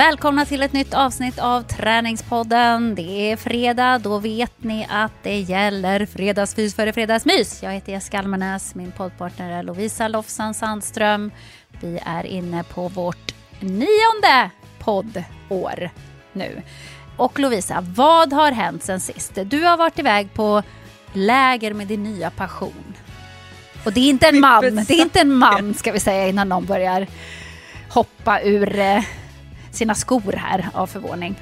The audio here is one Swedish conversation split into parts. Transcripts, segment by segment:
Välkomna till ett nytt avsnitt av Träningspodden. Det är fredag, då vet ni att det gäller fredagsfys före fredagsmys. Jag heter Jessica Almenäs, min poddpartner är Lovisa Lofsan Sandström. Vi är inne på vårt nionde poddår nu. Och Lovisa, vad har hänt sen sist? Du har varit iväg på läger med din nya passion. Och det är inte en man, det är inte en man ska vi säga innan någon börjar hoppa ur eh, sina skor här av förvåning.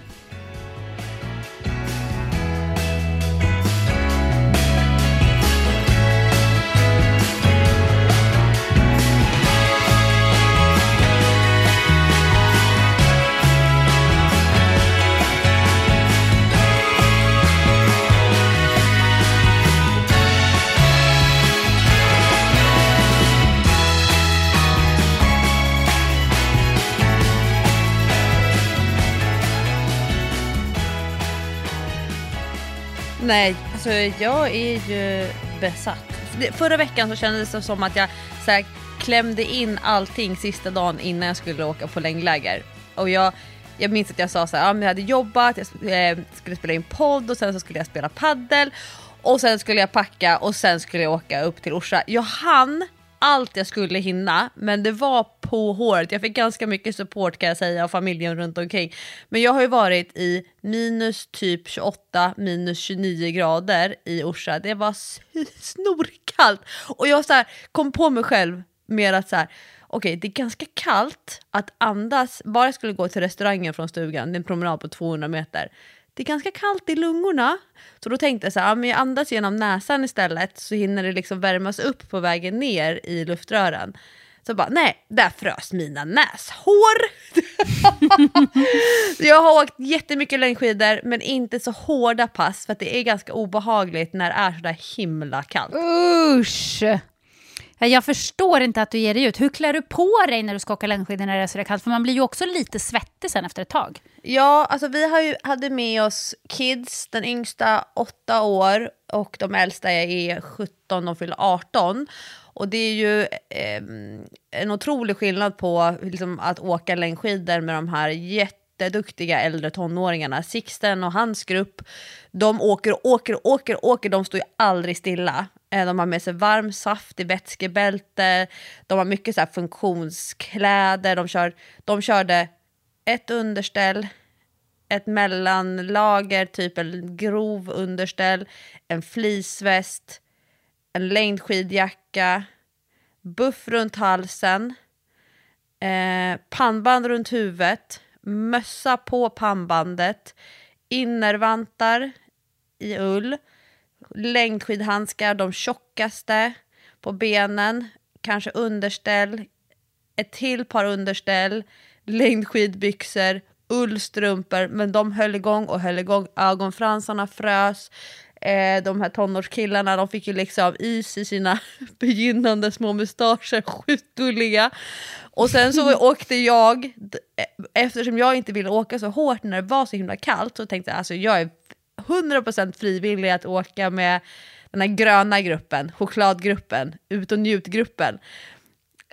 Nej, alltså jag är ju besatt. Förra veckan så kändes det som att jag så här, klämde in allting sista dagen innan jag skulle åka på längdläger. Och jag, jag minns att jag sa så här, ja, jag hade jobbat, jag eh, skulle spela in podd och sen så skulle jag spela paddel och sen skulle jag packa och sen skulle jag åka upp till Orsa. Jag hann allt jag skulle hinna, men det var på håret. Jag fick ganska mycket support kan jag säga av familjen runt omkring. Men jag har ju varit i minus typ 28, minus 29 grader i Orsa. Det var snorkallt. Och jag så här, kom på mig själv med att så här, okej, okay, det är ganska kallt att andas, bara jag skulle gå till restaurangen från stugan, det är en promenad på 200 meter, det är ganska kallt i lungorna. Så då tänkte jag så här, ja, men jag andas genom näsan istället så hinner det liksom värmas upp på vägen ner i luftrören. Så bara, nej, där frös mina näshår. jag har åkt jättemycket längdskidor men inte så hårda pass för att det är ganska obehagligt när det är så där himla kallt. Usch! Jag förstår inte att du ger dig ut. Hur klär du på dig när du ska åka längdskidor när det är så kallt? För man blir ju också lite svettig sen efter ett tag. Ja, alltså vi har ju, hade med oss kids, den yngsta åtta år och de äldsta är 17 de fyller 18. Och det är ju eh, en otrolig skillnad på liksom, att åka längdskidor med de här jätteduktiga äldre tonåringarna. Sixten och hans grupp, de åker och åker och åker, åker, de står ju aldrig stilla. Eh, de har med sig varm saft i vätskebälte, de har mycket så funktionskläder, de, kör, de körde ett underställ, ett mellanlager, typ en grov underställ, en fleeceväst, en längdskidjacka, buff runt halsen, eh, pannband runt huvudet, mössa på pannbandet, innervantar i ull, längdskidhandskar, de tjockaste på benen, kanske underställ, ett till par underställ, längdskidbyxor, ullstrumpor, men de höll igång och höll igång. Ögonfransarna frös. Eh, de här tonårskillarna de fick ju liksom is i sina begynnande små mustascher, sjukt gulliga. Och sen så åkte jag, eftersom jag inte ville åka så hårt när det var så himla kallt, så tänkte jag alltså jag är 100% frivillig att åka med den här gröna gruppen, chokladgruppen, ut och njut-gruppen.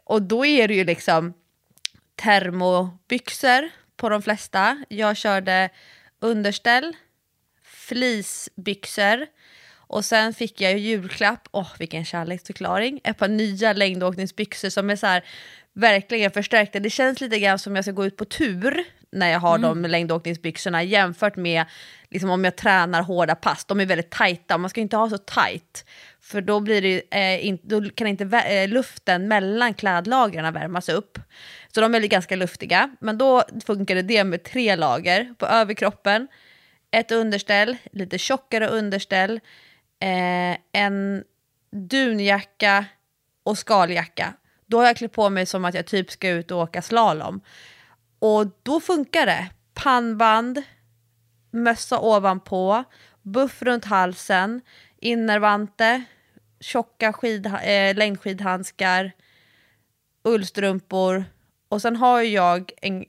Och då är det ju liksom termobyxor på de flesta. Jag körde underställ, fleecebyxor och sen fick jag julklapp, åh oh, vilken kärleksförklaring, ett par nya längdåkningsbyxor som är så här, verkligen förstärkta. Det känns lite grann som jag ska gå ut på tur när jag har mm. de längdåkningsbyxorna jämfört med liksom, om jag tränar hårda pass. De är väldigt tajta, man ska inte ha så tajt för då, blir det, eh, in, då kan inte eh, luften mellan klädlagren värmas upp. Så de är ganska luftiga, men då funkar det med tre lager på överkroppen, ett underställ, lite tjockare underställ, eh, en dunjacka och skaljacka. Då har jag klätt på mig som att jag typ ska ut och åka slalom. Och då funkar det. Pannband, mössa ovanpå, buff runt halsen, innervante, tjocka skid, eh, längdskidhandskar, ullstrumpor och sen har jag en,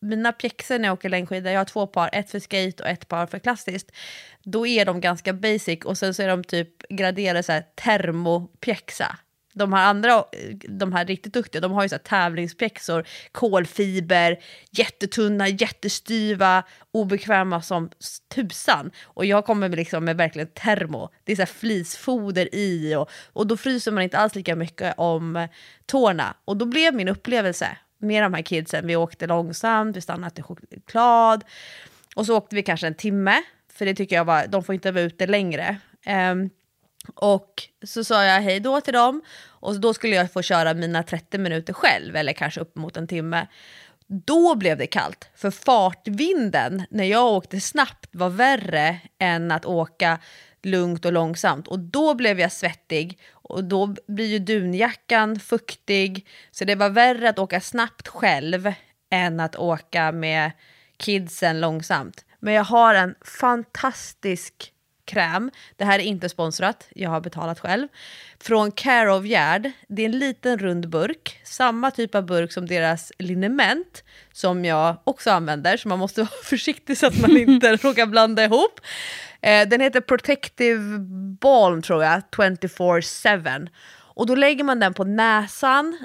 mina pjäxor när jag åker längdskidor, jag har två par, ett för skate och ett par för klassiskt. Då är de ganska basic och sen så är de typ graderade så här termopjäxa. De här andra, de här riktigt duktiga, de har ju så här tävlingspjäxor, kolfiber, jättetunna, jättestyva, obekväma som tusan. Och jag kommer med, liksom med verkligen termo, det är så här flisfoder i och, och då fryser man inte alls lika mycket om tårna. Och då blev min upplevelse med de här kidsen, vi åkte långsamt, vi stannade till choklad och så åkte vi kanske en timme, för det tycker jag var, de får inte vara ute längre. Um, och så sa jag hej då till dem och då skulle jag få köra mina 30 minuter själv, eller kanske upp mot en timme. Då blev det kallt, för fartvinden när jag åkte snabbt var värre än att åka lugnt och långsamt. Och då blev jag svettig och då blir ju dunjackan fuktig. Så det var värre att åka snabbt själv än att åka med kidsen långsamt. Men jag har en fantastisk kräm. Det här är inte sponsrat, jag har betalat själv. Från Care of Gerd. Det är en liten rund burk, samma typ av burk som deras liniment som jag också använder, så man måste vara försiktig så att man inte råkar blanda ihop. Eh, den heter Protective Balm tror jag, 24-7. Och då lägger man den på näsan,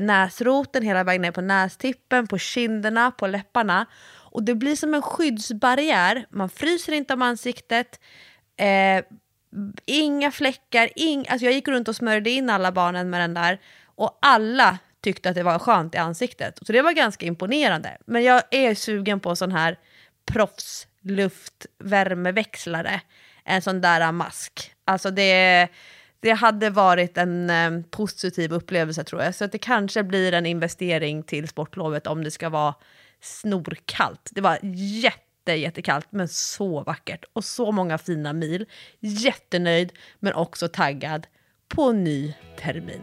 näsroten, hela vägen ner på nästippen, på kinderna, på läpparna. Och det blir som en skyddsbarriär, man fryser inte om ansiktet, Eh, inga fläckar, ing, alltså jag gick runt och smörjde in alla barnen med den där och alla tyckte att det var skönt i ansiktet. Så det var ganska imponerande. Men jag är sugen på sån här proffsluftvärmeväxlare, en sån där mask. Alltså det, det hade varit en eh, positiv upplevelse tror jag. Så att det kanske blir en investering till sportlovet om det ska vara snorkallt. Det var jätte jätte, jättekallt men så vackert och så många fina mil. Jättenöjd men också taggad på ny termin.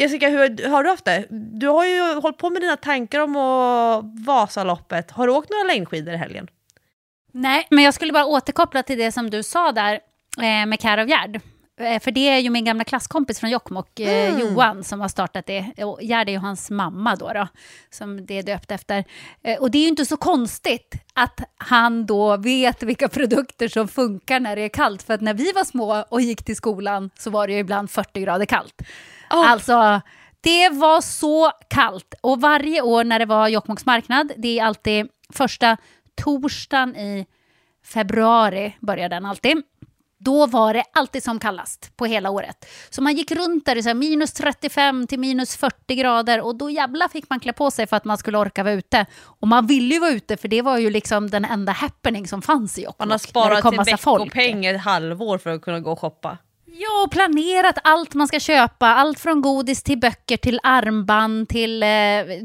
Jessica, hur har du haft det? Du har ju hållit på med dina tankar om Vasaloppet. Har du åkt några längdskidor i helgen? Nej, men jag skulle bara återkoppla till det som du sa där eh, med Gerd. Eh, för det är ju min gamla klasskompis från Jokkmokk, eh, mm. Johan, som har startat det. Och Gerd är ju hans mamma då, då, som det är döpt efter. Och det är ju inte så konstigt att han då vet vilka produkter som funkar när det är kallt. För att när vi var små och gick till skolan så var det ju ibland 40 grader kallt. Oh. Alltså, det var så kallt. Och varje år när det var Jokkmokks marknad, det är alltid första torsdagen i februari, börjar den alltid. Då var det alltid som kallast på hela året. Så man gick runt där i så minus 35 till minus 40 grader och då jävla fick man klä på sig för att man skulle orka vara ute. Och man ville ju vara ute för det var ju liksom den enda happening som fanns i Jokkmokk. Man har sparat till veckopeng ett halvår för att kunna gå och shoppa. Ja, och planerat allt man ska köpa. Allt från godis till böcker till armband till eh,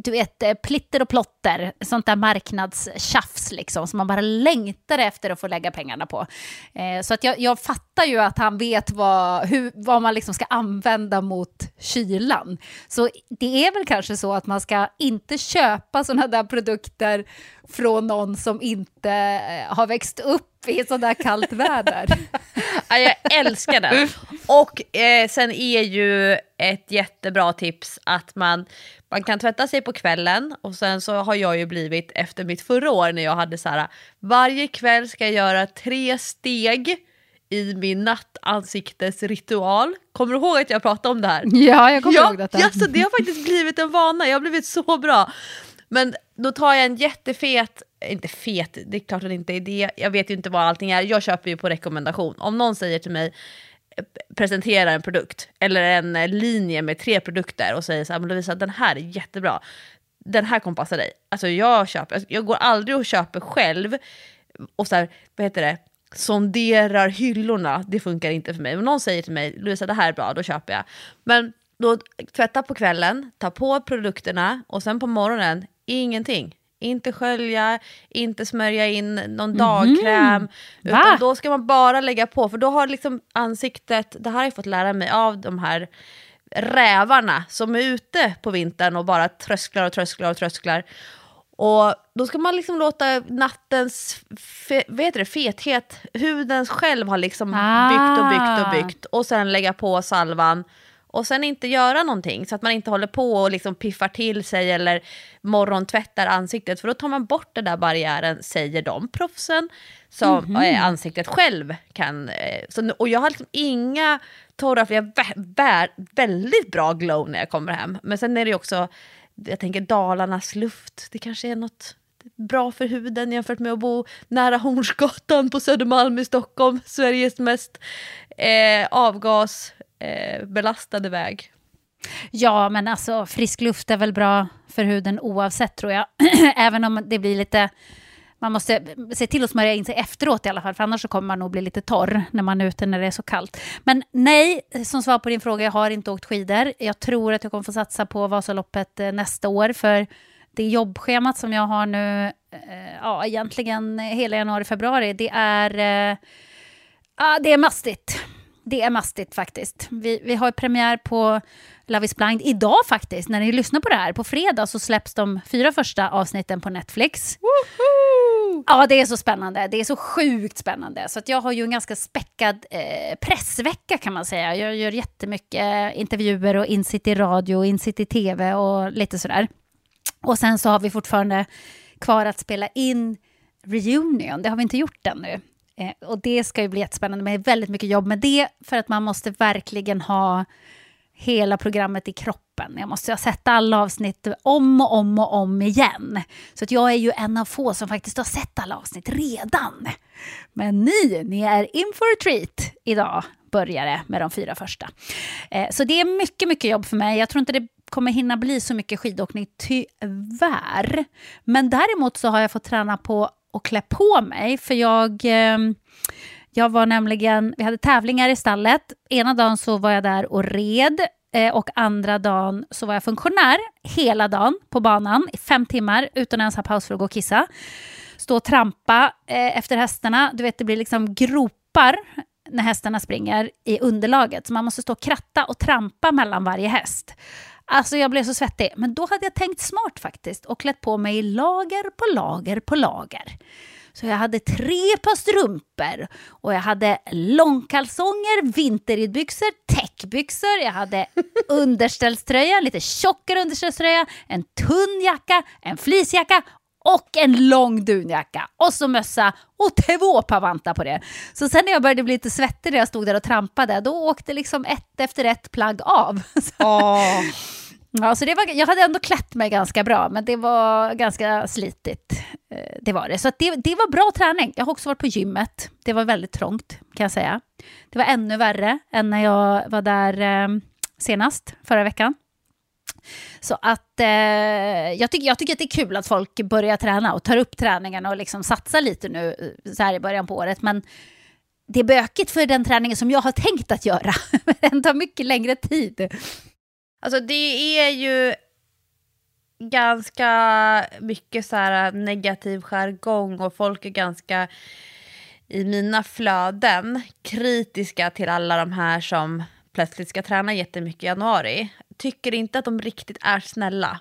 du vet, eh, plitter och plotter. Sånt där marknadstjafs liksom, som man bara längtar efter att få lägga pengarna på. Eh, så att jag, jag fattar ju att han vet vad, hur, vad man liksom ska använda mot kylan. Så det är väl kanske så att man ska inte köpa såna där produkter från någon som inte eh, har växt upp i sådär kallt väder. ja, jag älskar den. Och eh, sen är ju ett jättebra tips att man, man kan tvätta sig på kvällen och sen så har jag ju blivit efter mitt förra år när jag hade så här varje kväll ska jag göra tre steg i min nattansiktesritual. Kommer du ihåg att jag pratade om det här? Ja, jag kommer ja, ihåg detta. Ja, så det har faktiskt blivit en vana, jag har blivit så bra. Men då tar jag en jättefet, inte fet, det är klart att det inte är det, jag vet ju inte vad allting är, jag köper ju på rekommendation. Om någon säger till mig eh, presenterar en produkt eller en eh, linje med tre produkter och säger så här, men Lovisa den här är jättebra, den här kommer passa dig. Alltså jag köper, alltså, jag går aldrig och köper själv och så här, vad heter det, sonderar hyllorna, det funkar inte för mig. Om någon säger till mig, Lovisa det här är bra, då köper jag. Men då tvätta på kvällen, ta på produkterna och sen på morgonen, ingenting. Inte skölja, inte smörja in någon dagkräm. Utan Va? då ska man bara lägga på, för då har liksom ansiktet, det här har jag fått lära mig av de här rävarna som är ute på vintern och bara trösklar och trösklar och trösklar. Och då ska man liksom låta nattens fe, vad heter det, fethet, huden själv har liksom byggt och byggt och Ah. byggt och sen lägga på salvan och sen inte göra någonting så att man inte håller på och liksom piffar till sig eller morgontvättar ansiktet för då tar man bort den där barriären, säger de proffsen, som Mhm. eh, ansiktet själv kan. Eh, så, och jag har liksom inga torra, för jag bär, väldigt bra glow när jag kommer hem. Men sen är det ju också, jag tänker Dalarnas luft, det kanske är något bra för huden jämfört med att bo nära Hornsgatan på Södermalm i Stockholm, Sveriges mest eh, avgasbelastade eh, belastade väg. Ja, men alltså frisk luft är väl bra för huden oavsett tror jag. Även om det blir lite... Man måste se till att smörja in sig efteråt i alla fall, för annars så kommer man nog bli lite torr när man är ute när det är så kallt. Men nej, som svar på din fråga, jag har inte åkt skidor. Jag tror att jag kommer få satsa på Vasaloppet eh, nästa år, för det jobbschemat som jag har nu, eh, ja egentligen hela januari, februari, det är... Eh, ja, det är mastigt. Det är mastigt faktiskt. Vi, vi har premiär på Love is blind idag faktiskt. När ni lyssnar på det här, på fredag så släpps de fyra första avsnitten på Netflix. Ja, det är så spännande. Det är så sjukt spännande. Så att jag har ju en ganska späckad eh, pressvecka kan man säga. Jag gör jättemycket intervjuer och insitt i radio, och insitt i tv och lite sådär. Och sen så har vi fortfarande kvar att spela in Reunion. Det har vi inte gjort ännu. Eh, och det ska ju bli jättespännande, men det är väldigt mycket jobb med det för att man måste verkligen ha hela programmet i kroppen. Jag måste ha sett alla avsnitt om och om och om igen. Så att jag är ju en av få som faktiskt har sett alla avsnitt redan. Men ni, ni är in for a treat idag börjar det med de fyra första. Eh, så det är mycket, mycket jobb för mig. Jag tror inte det kommer hinna bli så mycket skidåkning, tyvärr. Men däremot så har jag fått träna på och klä på mig, för jag... Eh, jag var nämligen, vi hade tävlingar i stallet. Ena dagen så var jag där och red eh, och andra dagen så var jag funktionär hela dagen på banan i fem timmar utan att ens ha paus för att gå och kissa. Stå och trampa eh, efter hästarna. Du vet, det blir liksom gropar när hästarna springer i underlaget. Så man måste stå och kratta och trampa mellan varje häst. Alltså jag blev så svettig. Men då hade jag tänkt smart faktiskt och klätt på mig lager på lager på lager. Så jag hade tre par strumpor och jag hade långkalsonger, vinterridbyxor, täckbyxor, jag hade underställströja, lite tjockare underställströja, en tunn jacka, en fleecejacka och en lång dunjacka. Och så mössa och två par vantar på det. Så sen när jag började bli lite svettig när jag stod där och trampade, då åkte liksom ett efter ett plagg av. Åh. Ja, så det var, jag hade ändå klätt mig ganska bra, men det var ganska slitigt. Eh, Det var det. Så det, det var bra träning. Jag har också varit på gymmet. Det var väldigt trångt, kan jag säga. Det var ännu värre än när jag var där eh, senast, förra veckan. Så att eh, jag, tycker, jag tycker att det är kul att folk börjar träna och tar upp träningen och liksom satsar lite nu eh, så här i början på året. Men det är bökigt för den träningen som jag har tänkt att göra. den tar mycket längre tid. Alltså det är ju ganska mycket så här eh, negativ jargong och folk är ganska i mina flöden kritiska till alla de här som plötsligt ska träna jättemycket i januari. Tycker inte att de riktigt är snälla.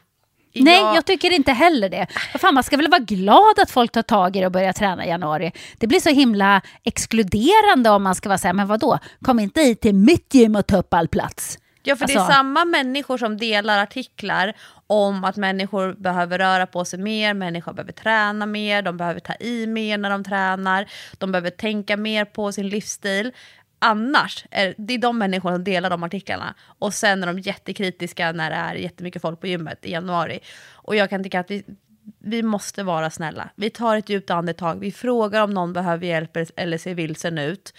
Nej, Jag- jag tycker inte heller det. Fan, man ska väl vara glad att folk tar tag i det och börjar träna i januari. Det blir så himla exkluderande om man ska vara så här, men vadå, kom inte hit till mitt gym och ta upp all plats. Ja, för det Alltså- är samma människor som delar artiklar om att människor behöver röra på sig mer, människor behöver träna mer, de behöver ta i mer när de tränar, de behöver tänka mer på sin livsstil. Annars, är det är de människorna som delar de artiklarna. Och sen är de jättekritiska när det är jättemycket folk på gymmet i januari. Och jag kan tycka att vi, vi måste vara snälla. Vi tar ett djupt andetag, vi frågar om någon behöver hjälp eller ser vilsen ut.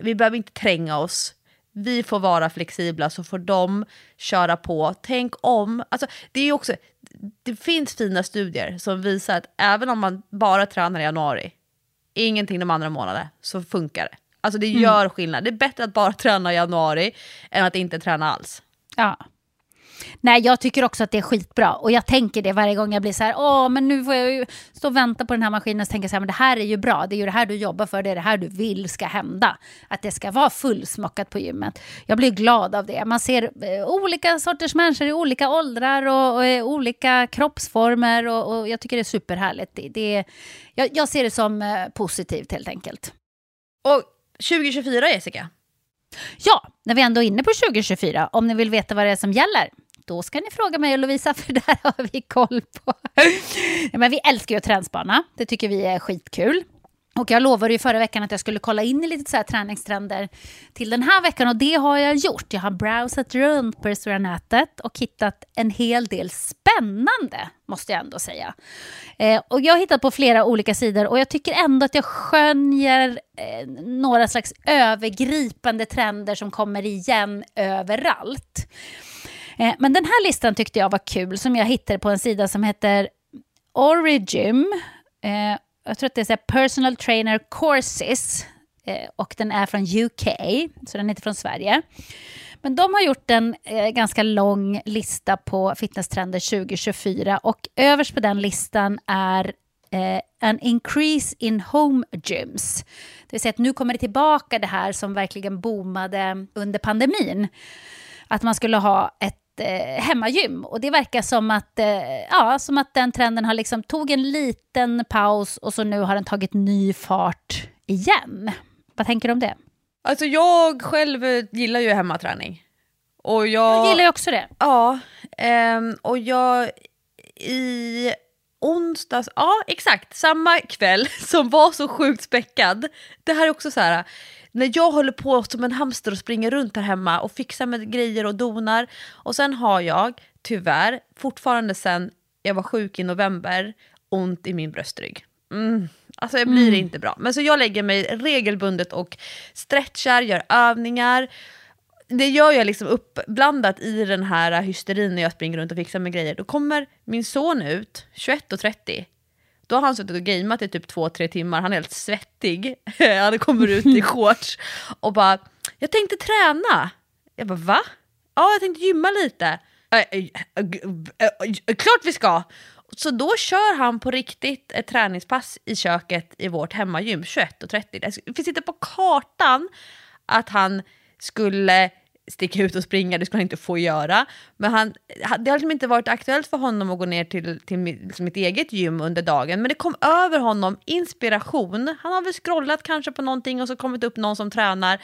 Vi behöver inte tränga oss. Vi får vara flexibla så får de köra på. Tänk om, alltså det är också, det finns fina studier som visar att även om man bara tränar i januari, ingenting de andra månaderna, så funkar det. Alltså det gör skillnad. Det är bättre att bara träna i januari än att inte träna alls. Ja. Nej, jag tycker också att det är skitbra. Och jag tänker det varje gång jag blir så här, åh, men nu får jag ju stå och vänta på den här maskinen. Och så tänker jag så här, men det här är ju bra. Det är ju det här du jobbar för, det är det här du vill ska hända. Att det ska vara fullsmockat på gymmet. Jag blir glad av det. Man ser eh, olika sorters människor i olika åldrar och, och eh, olika kroppsformer. Och, och, jag tycker det är superhärligt. Det, det, jag, jag ser det som eh, positivt helt enkelt. Och 2024, Jessica? Ja, när vi ändå är inne på 2024, om ni vill veta vad det är som gäller, då ska ni fråga mig och Lovisa, för där har vi koll på. men vi älskar ju att träningsbana, det tycker vi är skitkul. Och jag lovade ju förra veckan att jag skulle kolla in i lite så här träningstrender till den här veckan och det har jag gjort. Jag har browsat runt på det stora nätet och hittat en hel del spännande, måste jag ändå säga. Eh, och jag har hittat på flera olika sidor och jag tycker ändå att jag skönjer eh, några slags övergripande trender som kommer igen överallt. Eh, men den här listan tyckte jag var kul som jag hittade på en sida som heter Origym. Eh, jag tror att det är så personal trainer courses eh, och den är från UK, så den är inte från Sverige. Men de har gjort en eh, ganska lång lista på fitnesstrender 2024 och överst på den listan är eh, en increase in home gyms. Det vill säga att nu kommer det tillbaka det här som verkligen boomade under pandemin. Att man skulle ha ett eh, hemmagym. Och det verkar som att, eh, ja, som att den trenden har liksom tog en liten paus och så nu har den tagit ny fart igen. Vad tänker du om det? Alltså jag själv gillar ju hemmaträning. Och jag, jag gillar ju också det. Ja, ehm, och jag i onsdags, ja exakt, samma kväll som var så sjukt späckad. Det här är också så här, när jag håller på som en hamster och springer runt här hemma och fixar med grejer och donar. Och sen har jag, tyvärr, fortfarande sen jag var sjuk i november, ont i min bröstrygg. Mm. Alltså jag blir mm. inte bra. Men så jag lägger mig regelbundet och stretchar, gör övningar. Det gör jag liksom uppblandat i den här hysterin när jag springer runt och fixar med grejer. Då kommer min son ut 21.30 då har han suttit och gameat i typ två, tre timmar, han är helt svettig. han kommer ut i shorts och bara, jag tänkte träna. Jag bara, va? Ja, jag tänkte gymma lite. Klart vi ska! Så då kör han på riktigt ett träningspass i köket i vårt hemmagym 21.30. Det finns inte på kartan att han skulle sticka ut och springa, det skulle han inte få göra. Men han, det har liksom inte varit aktuellt för honom att gå ner till, till mitt, liksom mitt eget gym under dagen. Men det kom över honom inspiration. Han har väl scrollat kanske på någonting och så kommit upp någon som tränar.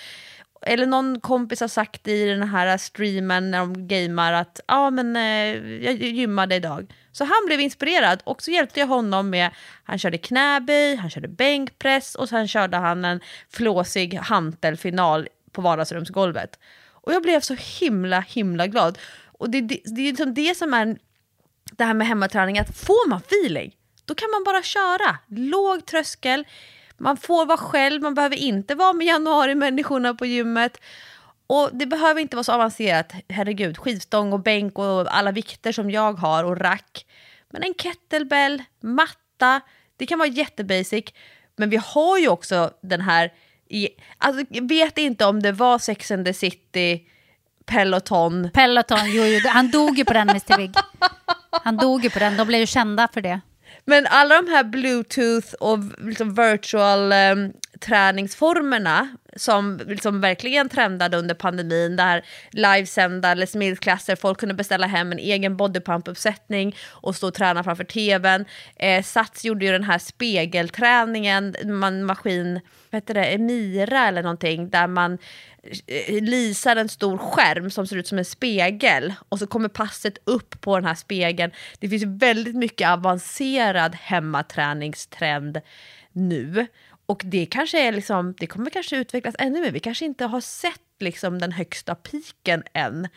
Eller någon kompis har sagt i den här streamen när de gamear att ja ah, men eh, jag gymmade idag. Så han blev inspirerad och så hjälpte jag honom med, han körde knäböj, han körde bänkpress och sen körde han en flåsig hantelfinal på vardagsrumsgolvet. Och jag blev så himla himla glad. Och det, det, det är liksom det som är det här med hemmaträning, att får man feeling, då kan man bara köra. Låg tröskel, man får vara själv, man behöver inte vara med januari-människorna på gymmet. Och det behöver inte vara så avancerat, herregud, skivstång och bänk och alla vikter som jag har och rack. Men en kettlebell, matta, det kan vara jättebasic. Men vi har ju också den här alltså, jag vet inte om det var Sex and the City, Peloton. Peloton, jo, jo han dog ju på den Mr Big. Han dog ju på den, de blev ju kända för det. Men alla de här bluetooth och liksom virtual um, träningsformerna som liksom verkligen trendade under pandemin, där livesända Les folk kunde beställa hem en egen bodypump-uppsättning och stå och träna framför tvn. Eh, Sats gjorde ju den här spegelträningen, man maskin, vad heter det, Emira eller någonting, där man eh, lisar en stor skärm som ser ut som en spegel och så kommer passet upp på den här spegeln. Det finns väldigt mycket avancerad hemmaträningstrend nu. Och det kanske är liksom, det kommer kanske utvecklas ännu mer. Vi kanske inte har sett liksom den högsta piken än.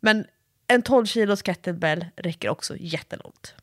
Men en 12 kilos kettlebell räcker också jättelångt.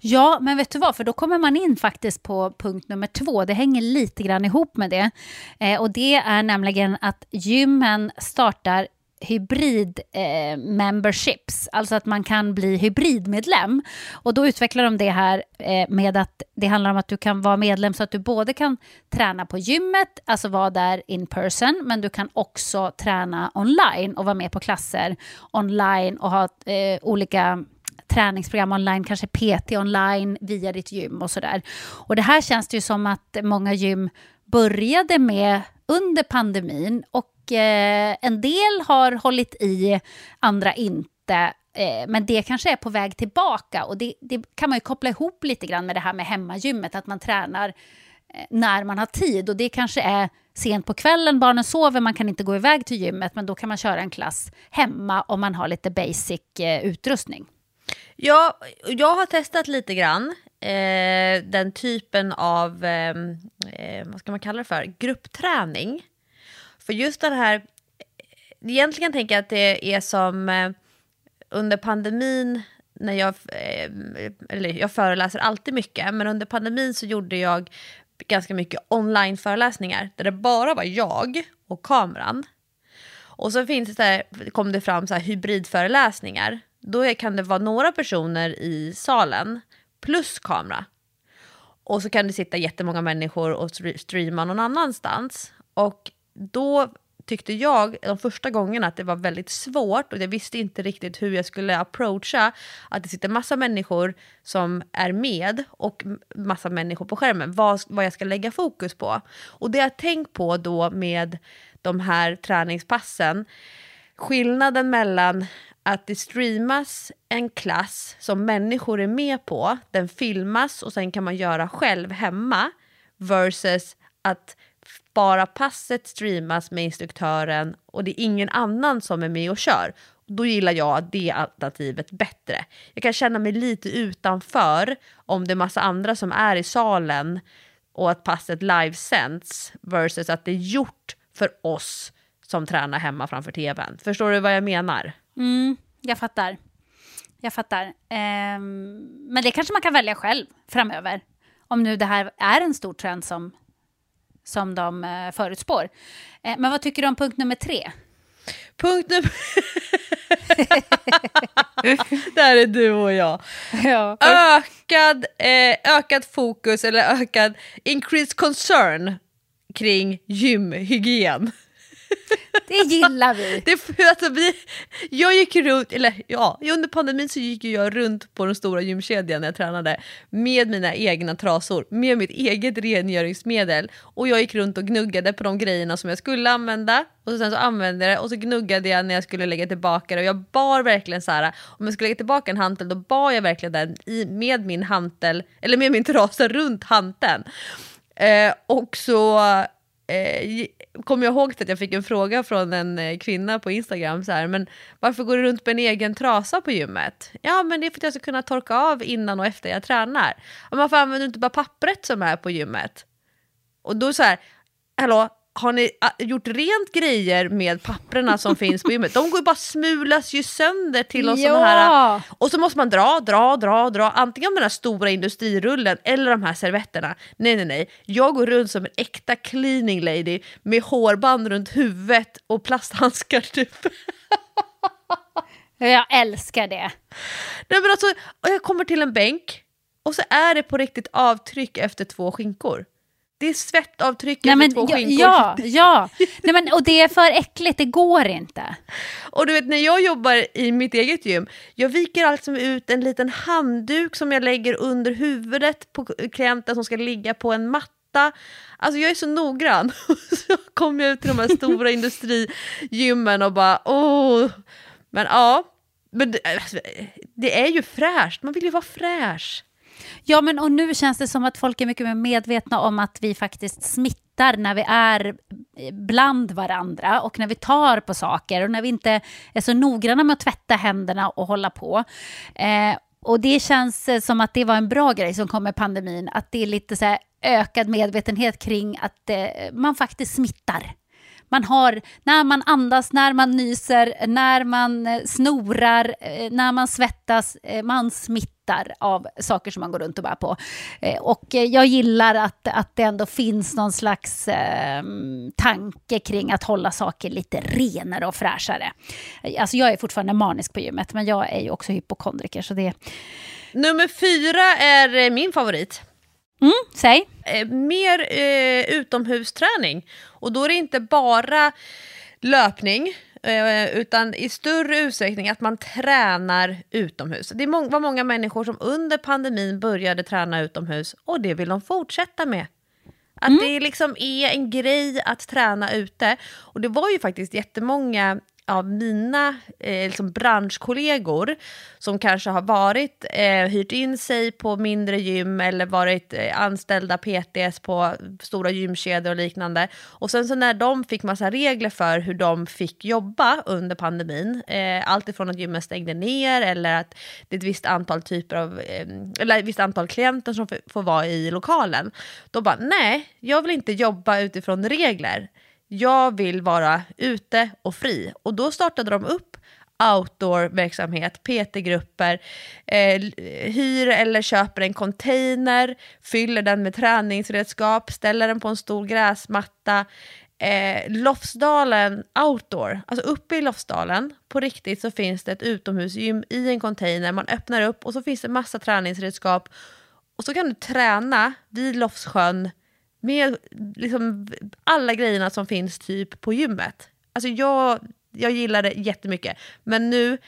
Ja, men vet du vad? För då kommer man in faktiskt på punkt nummer två. Det hänger lite grann ihop med det. Eh, och det är nämligen att gymmen startar hybrid eh, memberships, alltså att man kan bli hybridmedlem. Och då utvecklar de det här eh, med att det handlar om att du kan vara medlem så att du både kan träna på gymmet, alltså vara där in person, men du kan också träna online och vara med på klasser online och ha eh, olika träningsprogram online, kanske PT online via ditt gym och sådär. Och det här känns det ju som att många gym började med under pandemin och Eh, en del har hållit i, andra inte. Eh, men det kanske är på väg tillbaka och det, det, kan man ju koppla ihop lite grann med det här med hemmagymmet, att man tränar eh, när man har tid och det kanske är sent på kvällen, barnen sover, man kan inte gå iväg till gymmet men då kan man köra en klass hemma om man har lite basic utrustning. Ja, jag har testat lite grann eh, den typen av, eh, eh, vad ska man kalla det för, gruppträning. För just den här, egentligen tänker jag att det är som eh, under pandemin, när jag, eh, eller jag föreläser alltid mycket, men under pandemin så gjorde jag ganska mycket online-föreläsningar där det bara var jag och kameran. Och så finns det, kom det fram så här hybridföreläsningar då kan det vara några personer i salen plus kamera. Och så kan det sitta jättemånga människor och streama någon annanstans. Och då tyckte jag de första gångerna att det var väldigt svårt och jag visste inte riktigt hur jag skulle approacha att det sitter massa människor som är med och massa människor på skärmen, vad, vad jag ska lägga fokus på. Och det jag tänkt på då med de här träningspassen, skillnaden mellan att det streamas en klass som människor är med på, den filmas och sen kan man göra själv hemma versus att bara passet streamas med instruktören och det är ingen annan som är med och kör. Då gillar jag det alternativet bättre. Jag kan känna mig lite utanför om det är massa andra som är i salen och att passet livesänds versus att det är gjort för oss som tränar hemma framför tvn. Förstår du vad jag menar? Mm, jag fattar. Jag fattar. Ehm, men det kanske man kan välja själv framöver. Om nu det här är en stor trend som, som de eh, förutspår. Eh, men vad tycker du om punkt nummer tre? Punkt nummer... Där är du och jag. Ja. Ökad, eh, ökad fokus eller ökad increased concern kring gymhygien. Det gillar vi. Det, alltså, vi jag gick runt, eller ja, under pandemin så gick jag runt på den stora gymkedjan när jag tränade med mina egna trasor, med mitt eget rengöringsmedel och jag gick runt och gnuggade på de grejerna som jag skulle använda och sen så använde jag det och så gnuggade jag när jag skulle lägga tillbaka det och jag bar verkligen så här, om jag skulle lägga tillbaka en hantel då bar jag verkligen den i, med min hantel, eller med min trasa runt hanteln. Eh, och så eh, kommer jag ihåg att jag fick en fråga från en eh, kvinna på Instagram, så här, men varför går du runt med en egen trasa på gymmet? Ja, men det är för att jag ska kunna torka av innan och efter jag tränar. Och varför använder du inte bara pappret som är på gymmet? Och då så här, hallå, har ni ah, gjort rent grejer med papperna som finns på gymmet? De går ju bara smulas ju sönder till oss ja. här. Och så måste man dra, dra, dra, dra. Antingen med den här stora industrirullen eller de här servetterna. Nej, nej, nej. Jag går runt som en äkta cleaning lady med hårband runt huvudet och plasthandskar typ. Jag älskar det. Nej, men alltså, jag kommer till en bänk och så är det på riktigt avtryck efter två skinkor. Det är svettavtryck Nej, men, två ja, skinkor. Ja, ja. Nej, men, och det är för äckligt, det går inte. Och du vet när jag jobbar i mitt eget gym, jag viker alltså ut en liten handduk som jag lägger under huvudet på klienten som ska ligga på en matta. Alltså jag är så noggrann. så kommer jag ut till de här stora industrigymmen och bara åh. Men ja, men det, alltså, det är ju fräscht, man vill ju vara fräsch. Ja, men och nu känns det som att folk är mycket mer medvetna om att vi faktiskt smittar när vi är eh, bland varandra och när vi tar på saker och när vi inte är så noggranna med att tvätta händerna och hålla på. Eh, och det känns eh, som att det var en bra grej som kom med pandemin, att det är lite så ökad medvetenhet kring att eh, man faktiskt smittar. Man har, när man andas, när man nyser, när man eh, snorar, när man svettas, man smittar bitar av saker som man går runt och bär på. Eh, och eh, jag gillar att, att det ändå finns någon slags eh, tanke kring att hålla saker lite renare och fräschare. Alltså jag är fortfarande manisk på gymmet, men jag är ju också hypokondriker. Så det... Nummer fyra är eh, min favorit. Mm, säg. Eh, mer eh, utomhusträning. Och då är det inte bara löpning, eh, utan i större utsträckning att man tränar utomhus. Det var många människor som under pandemin började träna utomhus och det vill de fortsätta med. Att mm. det liksom är en grej att träna ute. Och det var ju faktiskt jättemånga av mina eh, liksom branschkollegor som kanske har varit, eh, hyrt in sig på mindre gym eller varit eh, anställda PTS på stora gymkedjor och liknande. Och sen så när de fick massa regler för hur de fick jobba under pandemin, eh, allt ifrån att gymmen stängde ner eller att det är ett visst antal typer av, eh, eller ett visst antal klienter som får vara i lokalen. Då bara, nej, jag vill inte jobba utifrån regler jag vill vara ute och fri. Och då startade de upp outdoor-verksamhet, PT-grupper, eh, hyr eller köper en container, fyller den med träningsredskap, ställer den på en stor gräsmatta. Eh, Lofsdalen outdoor, alltså uppe i Lofsdalen, på riktigt så finns det ett utomhusgym i en container, man öppnar upp och så finns det massa träningsredskap och så kan du träna vid Lofssjön med liksom alla grejerna som finns typ på gymmet. Alltså jag, jag gillar det jättemycket. Men nu,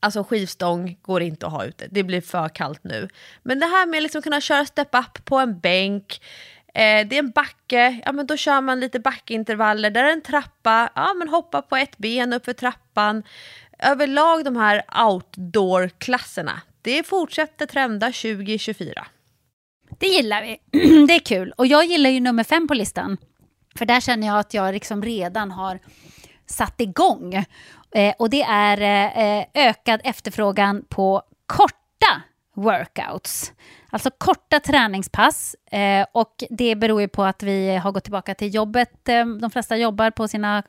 alltså skivstång går inte att ha ute. Det blir för kallt nu. Men det här med att liksom kunna köra step up på en bänk, eh, det är en backe, ja men då kör man lite backintervaller, där är en trappa, ja men hoppa på ett ben uppför trappan. Överlag de här outdoor-klasserna, det fortsätter trenda 2024. Det gillar vi. det är kul. Och jag gillar ju nummer fem på listan. För där känner jag att jag liksom redan har satt igång. Eh, och det är eh, eh ökad efterfrågan på korta workouts. Alltså korta träningspass. Eh, och det beror ju på att vi har gått tillbaka till jobbet. Eh, de flesta jobbar på sina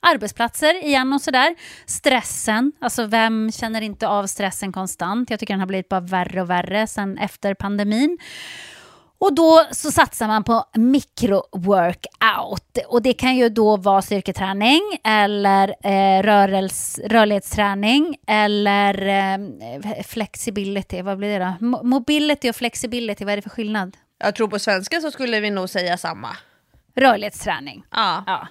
arbetsplatser igen och sådär. Stressen, alltså vem känner inte av stressen konstant? Jag tycker den har blivit bara värre och värre sen efter pandemin. Och då så satsar man på mikro-workout. Och det kan ju då vara styrketräning eller eh, rörels, rörlighetsträning eller eh, flexibility. Vad blir det då? mobility och flexibility, vad är det för skillnad? Jag tror på svenska så skulle vi nog säga samma. Rörlighetsträning. Ja. ja.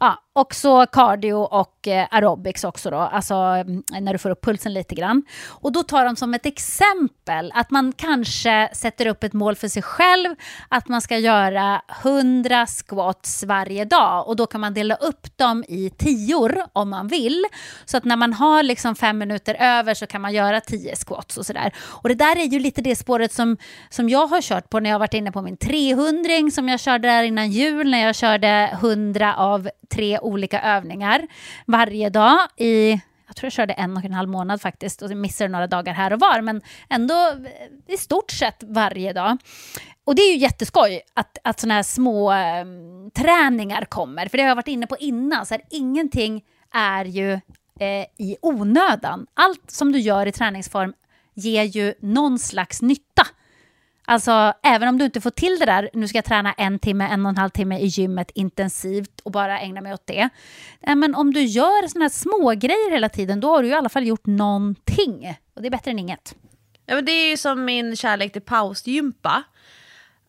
Ja, och så cardio och eh, aerobics också då, alltså mm, när du får upp pulsen lite grann. Och då tar de som ett exempel att man kanske sätter upp ett mål för sig själv, att man ska göra 100 squats varje dag och då kan man dela upp dem i tior om man vill. Så att när man har liksom fem minuter över så kan man göra 10 squats och sådär. Och det där är ju lite det spåret som, som jag har kört på när jag varit inne på min 300 som jag körde där innan jul, när jag körde 100 av tre olika övningar varje dag i jag tror jag körde en och en halv månad faktiskt och missade några dagar här och var, men ändå i stort sett varje dag. Och det är ju jätteskoj att, att sådana här små äh, träningar kommer, för det har jag varit inne på innan, så här, ingenting är ju eh, i onödan. Allt som du gör i träningsform ger ju någon slags nytta. Alltså, även om du inte får till det där, nu ska jag träna en timme, en och en halv timme i gymmet intensivt och bara ägna mig åt det. Men om du gör såna här små grejer hela tiden, då har du i alla fall gjort någonting. Och det är bättre än inget. Ja, men det är ju som min kärlek till pausgympa.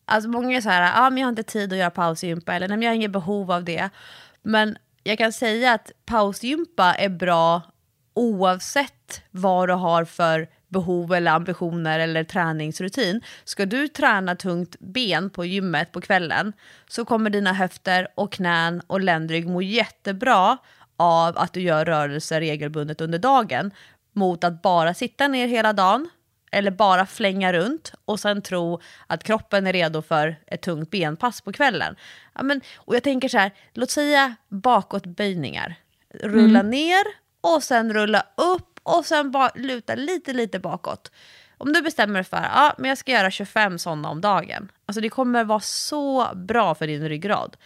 Alltså många är så här, ah, men jag har inte tid att göra pausgympa, eller nej, men jag har inget behov av det. Men jag kan säga att pausgympa är bra oavsett vad du har för behov eller ambitioner eller träningsrutin. Ska du träna tungt ben på gymmet på kvällen så kommer dina höfter och knän och ländrygg må jättebra av att du gör rörelser regelbundet under dagen mot att bara sitta ner hela dagen eller bara flänga runt och sen tro att kroppen är redo för ett tungt benpass på kvällen. Ja, men, och jag tänker så här, låt säga bakåtböjningar. Rulla mm. ner och sen rulla upp och sen bara luta lite, lite bakåt. Om du bestämmer dig för att ja, jag ska göra 25 sådana om dagen, alltså det kommer vara så bra för din ryggrad.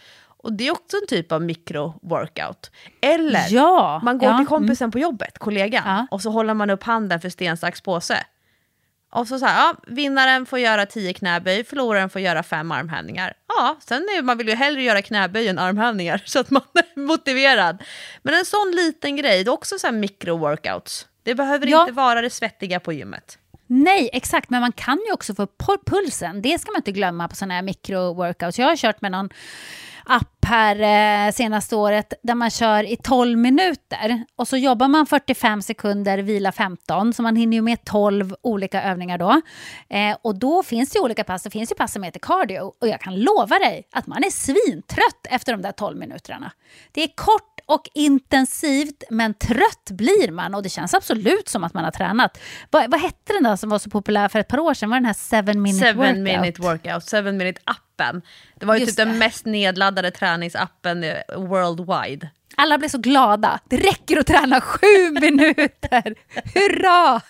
Och det är också en typ av mikro-workout. Eller ja, man går ja, till kompisen mm. på jobbet, kollegan, ja. och så håller man upp handen för sten, sax, påse. Och så så här, ja, vinnaren får göra 10 knäböj, förloraren får göra fem armhävningar. Ja, sen är, man vill ju hellre göra knäböj än armhävningar så att man är motiverad. Men en sån liten grej, det är också så här micro-workouts. Det behöver Ja. inte vara det svettiga på gymmet. Nej, exakt. Men man kan ju också få pulsen. Det ska man inte glömma på sådana här mikro-workouts. Jag har kört med någon app här eh, senaste året där man kör i 12 minuter och så jobbar man 45 sekunder, vila 15, så man hinner ju med 12 olika övningar då. Eh, och då finns det ju olika pass, det finns ju pass som heter cardio och jag kan lova dig att man är svintrött efter de där 12 minuterna. Det är kort och intensivt, men trött blir man och det känns absolut som att man har tränat. Vad, vad hette den där som var så populär för ett par år sedan? Var den här 7 minute Seven workout? minute workout, seven minute appen. Det var ju Just typ den det. mest nedladdade träningsappen eh, worldwide. Alla blev så glada. Det räcker att träna sju minuter. Hurra!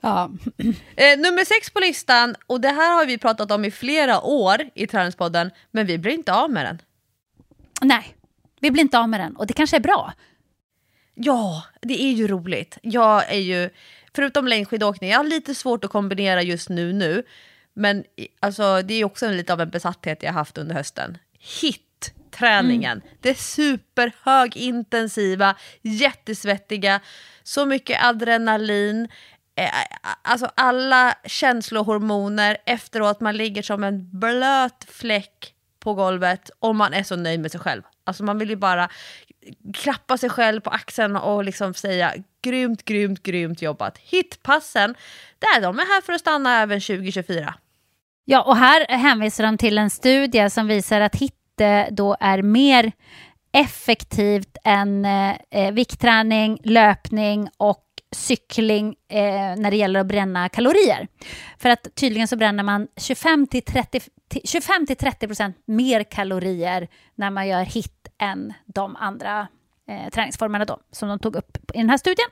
ja. Eh, nummer sex på listan, och det här har vi pratat om i flera år i Träningspodden, men vi blir inte av med den. Nej, vi blir inte av med den och det kanske är bra. Ja, det är ju roligt. Jag är ju, förutom längdskidåkning, jag har lite svårt att kombinera just nu nu. Men alltså, det är också en, lite av en besatthet jag haft under hösten. HIT-träningen. Det är superhögintensiva, jättesvettiga, så mycket adrenalin. Eh, alltså alla känslohormoner efteråt, man ligger som en blöt fläck på golvet och man är så nöjd med sig själv. Alltså man vill ju bara klappa sig själv på axeln och liksom säga grymt, grymt, grymt jobbat. Hitpassen, där, de är här för att stanna även 2024. Ja, och här hänvisar de till en studie som visar att hitte då är mer effektivt än eh, eh viktträning, löpning och cykling eh, när det gäller att bränna kalorier. För att tydligen så bränner man 25 till 30 till 25 till 30 procent mer kalorier när man gör HIT än de andra eh, träningsformerna då, som de tog upp i den här studien.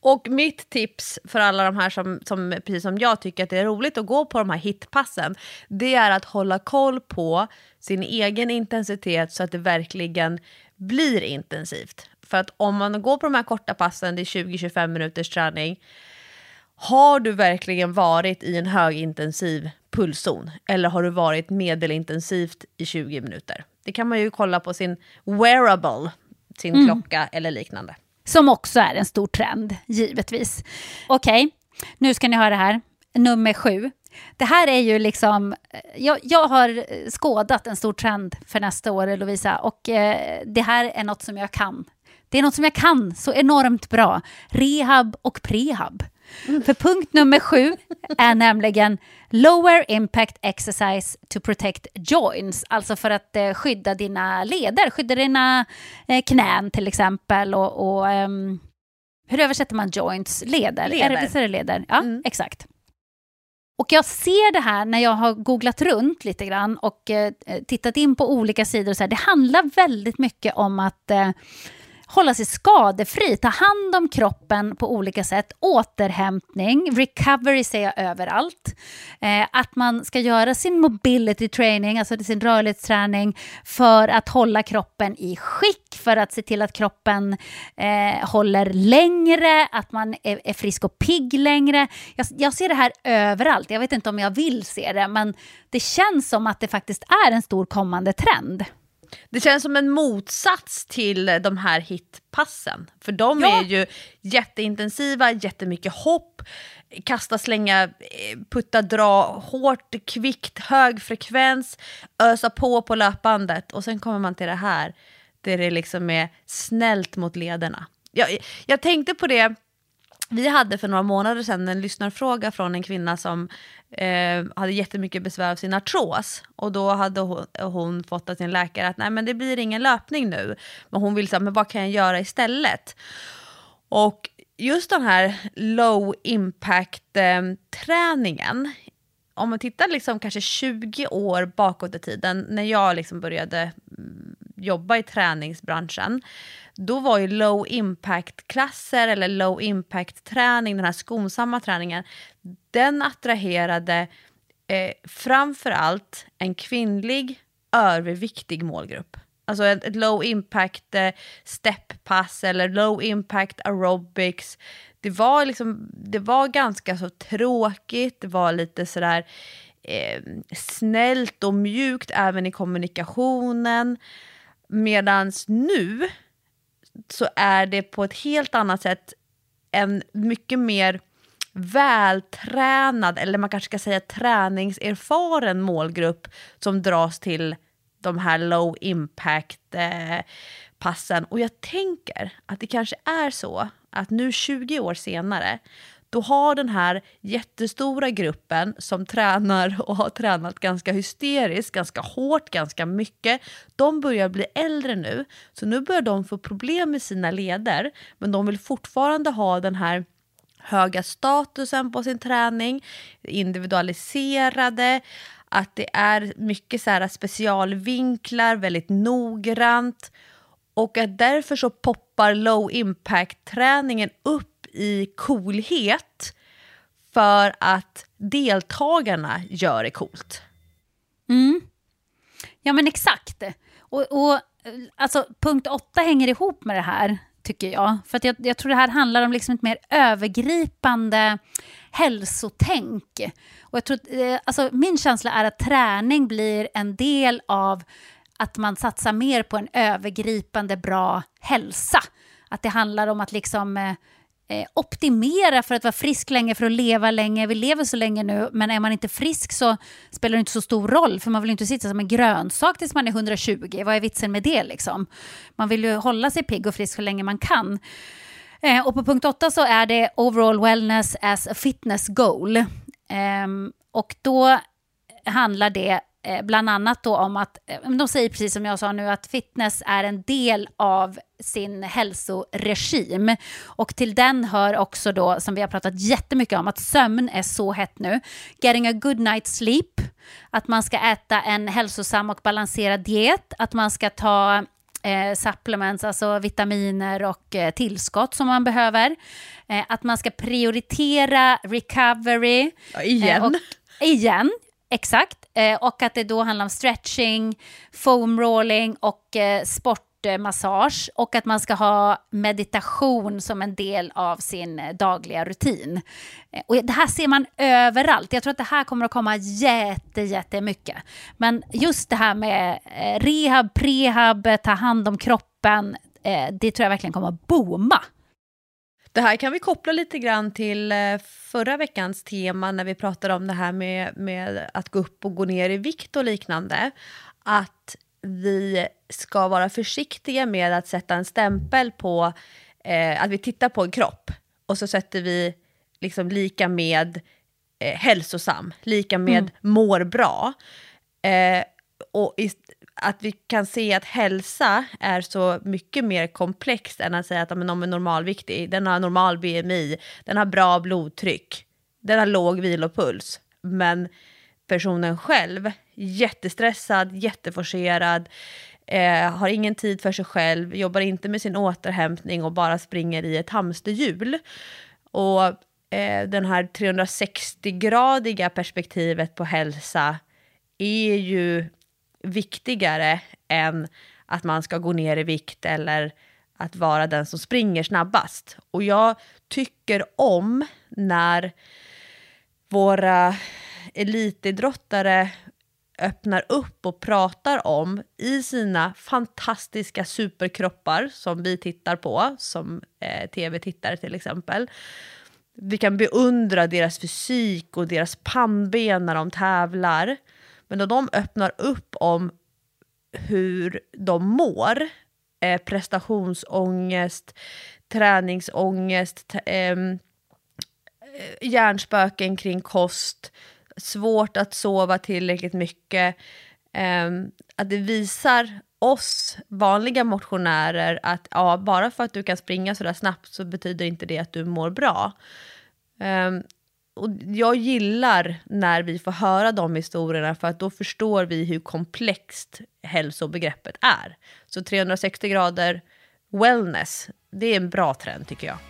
Och mitt tips för alla de här som, som, precis som jag tycker att det är roligt att gå på de här hitpassen, det är att hålla koll på sin egen intensitet så att det verkligen blir intensivt. För att om man går på de här korta passen, det är 20-25 minuters träning, har du verkligen varit i en högintensiv pulszon? Eller har du varit medelintensivt i 20 minuter? Det kan man ju kolla på sin wearable, sin klocka eller liknande. Som också är en stor trend, givetvis. Okej, nu ska ni höra här. Nummer sju. Det här är ju liksom... Jag, jag har skådat en stor trend för nästa år, Lovisa, och eh, det här är något som jag kan. Det är något som jag kan så enormt bra. Rehab och prehab. För punkt nummer sju är nämligen lower impact exercise to protect joints. Alltså för att eh, skydda dina leder, skydda dina eh, knän till exempel. Och, och ehm, hur översätter man joints? Leder? Leder. Är det, är det leder? Ja, Mm. exakt. Och jag ser det här när jag har googlat runt lite grann och eh, tittat in på olika sidor. Och så här, det handlar väldigt mycket om att eh, hålla sig skadefri, ta hand om kroppen på olika sätt, återhämtning, recovery ser jag överallt. Eh, att man ska göra sin mobility training, alltså sin rörlighetsträning, för att hålla kroppen i skick, för att se till att kroppen eh, håller längre, att man är, är frisk och pigg längre. Jag, jag ser det här överallt, jag vet inte om jag vill se det, men det känns som att det faktiskt är en stor kommande trend. Det känns som en motsats till de här hitpassen. För de Ja. är ju jätteintensiva, jättemycket hopp, kasta, slänga, eh, putta, dra, hårt, kvickt, hög frekvens, ösa på på löpbandet. Och sen kommer man till det här, där det liksom är snällt mot lederna. Jag, jag tänkte på det, vi hade för några månader sedan en lyssnarfråga från en kvinna som eh, hade jättemycket besvär av sin artros. Och då hade hon, hon fått av sin läkare att nej men det blir ingen löpning nu. Men hon ville säga, men vad kan jag göra istället? Och just den här low impact eh, träningen, om man tittar liksom kanske 20 år bakåt i tiden, när jag liksom började mm, jobba i träningsbranschen, då var ju low impact-klasser eller low impact-träning, den här skonsamma träningen, den attraherade eh, framför allt en kvinnlig överviktig målgrupp. Alltså ett, ett low impact eh, steppass eller low impact aerobics. Det var, liksom, det var ganska så tråkigt, det var lite sådär eh, snällt och mjukt även i kommunikationen. Medan nu så är det på ett helt annat sätt en mycket mer vältränad, eller man kanske ska säga träningserfaren målgrupp som dras till de här low impact eh, passen. Och jag tänker att det kanske är så att nu 20 år senare då har den här jättestora gruppen som tränar och har tränat ganska hysteriskt, ganska hårt, ganska mycket, de börjar bli äldre nu. Så nu börjar de få problem med sina leder, men de vill fortfarande ha den här höga statusen på sin träning, individualiserade, att det är mycket så här specialvinklar, väldigt noggrant och att därför så poppar low impact-träningen upp i coolhet för att deltagarna gör det coolt. Mm. Ja men exakt. Och, och alltså, punkt åtta hänger ihop med det här tycker jag. För att jag, jag tror det här handlar om liksom ett mer övergripande hälsotänk. Och jag tror, eh, alltså, min känsla är att träning blir en del av att man satsar mer på en övergripande bra hälsa. Att det handlar om att liksom eh, Eh, optimera för att vara frisk länge, för att leva länge. Vi lever så länge nu, men är man inte frisk så spelar det inte så stor roll, för man vill inte sitta som en grönsak tills man är 120. Vad är vitsen med det liksom? Man vill ju hålla sig pigg och frisk så länge man kan. Eh, och på punkt 8 så är det overall wellness as a fitness goal. Eh, och då handlar det bland annat då om att, eh, de säger precis som jag sa nu, att fitness är en del av sin hälsoregim. Och till den hör också då, som vi har pratat jättemycket om, att sömn är så hett nu. Getting a good night's sleep, att man ska äta en hälsosam och balanserad diet, att man ska ta eh, supplements, alltså vitaminer och eh, tillskott som man behöver. Eh, att man ska prioritera recovery. Ja, igen. och, igen, exakt. Eh, och att det då handlar om stretching, foam rolling och eh, sportmassage. Och att man ska ha meditation som en del av sin eh, dagliga rutin. Eh, och det här ser man överallt. Jag tror att det här kommer att komma jätte, jättemycket. Men just det här med eh, rehab, prehab, ta hand om kroppen, eh, det tror jag verkligen kommer att booma. Det här kan vi koppla lite grann till eh, förra veckans tema när vi pratade om det här med, med att gå upp och gå ner i vikt och liknande. Att vi ska vara försiktiga med att sätta en stämpel på eh, att vi tittar på en kropp och så sätter vi liksom lika med eh, hälsosam, lika med mm. mår bra. Eh, och att vi kan se att hälsa är så mycket mer komplext än att säga att om någon är normalviktig, den har normal BMI, den har bra blodtryck, den har låg vilopuls. Men personen själv, jättestressad, jätteforcerad, eh, har ingen tid för sig själv, jobbar inte med sin återhämtning och bara springer i ett hamsterhjul. Och eh, den här 360-gradiga perspektivet på hälsa är ju viktigare än att man ska gå ner i vikt eller att vara den som springer snabbast. Och jag tycker om när våra elitidrottare öppnar upp och pratar om i sina fantastiska superkroppar som vi tittar på, som eh, tv-tittare till exempel. Vi kan beundra deras fysik och deras pannben när de tävlar. Men då de öppnar upp om hur de mår, eh, prestationsångest, träningsångest, ehm, eh, hjärnspöken kring kost, svårt att sova tillräckligt mycket. Eh, att det visar oss vanliga motionärer att ja, bara för att du kan springa så där snabbt så betyder inte det att du mår bra. Um, och jag gillar när vi får höra de historierna för att då förstår vi hur komplext hälsobegreppet är. Så 360 grader wellness, det är en bra trend tycker jag.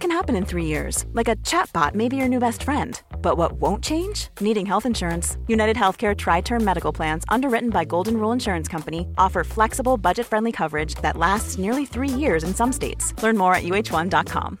can happen in three years, like a chatbot may be your new best friend. But what won't change? Needing health insurance. United Healthcare Tri Term Medical Plans, underwritten by Golden Rule Insurance Company, offer flexible, budget friendly coverage that lasts nearly three years in some states. Learn more at uh1.com.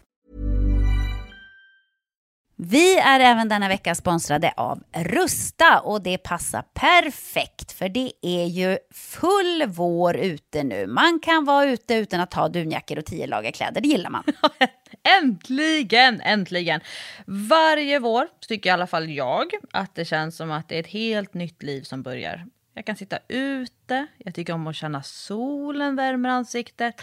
Vi är även denna vecka sponsrade av Rusta och det passar perfekt för det är ju full vår ute nu. Man kan vara ute utan att ha dunjackor och tio lager kläder, det gillar man. Äntligen, äntligen! Varje vår tycker i alla fall jag att det känns som att det är ett helt nytt liv som börjar. Jag kan sitta ute, jag tycker om att känna solen värmer ansiktet.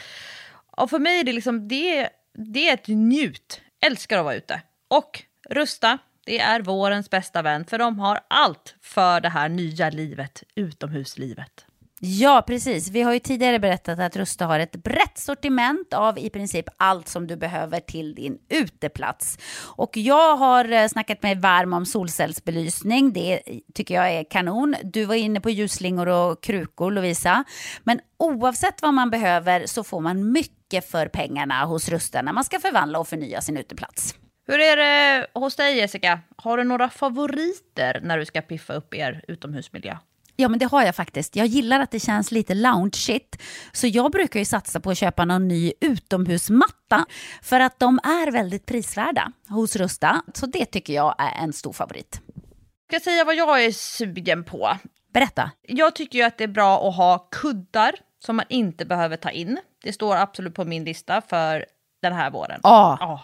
Och för mig är det liksom, det, det är ett njut. Älskar att vara ute. Och Rusta, det är vårens bästa vän för de har allt för det här nya livet, utomhuslivet. Ja, precis. Vi har ju tidigare berättat att Rusta har ett brett sortiment av i princip allt som du behöver till din uteplats. Och jag har eh, snackat mig varm om solcellsbelysning. Det tycker jag är kanon. Du var inne på ljusslingor och krukor, Lovisa. Men oavsett vad man behöver så får man mycket för pengarna hos Rusta när man ska förvandla och förnya sin uteplats. Hur är det hos dig Jessica? Har du några favoriter när du ska piffa upp er utomhusmiljö? Ja, men det har jag faktiskt. Jag gillar att det känns lite loungeigt. Så jag brukar ju satsa på att köpa någon ny utomhusmatta för att de är väldigt prisvärda hos Rusta. Så det tycker jag är en stor favorit. Jag ska säga vad jag är sugen på. Berätta. Jag tycker ju att det är bra att ha kuddar som man inte behöver ta in. Det står absolut på min lista för den här våren. Ja. Ja.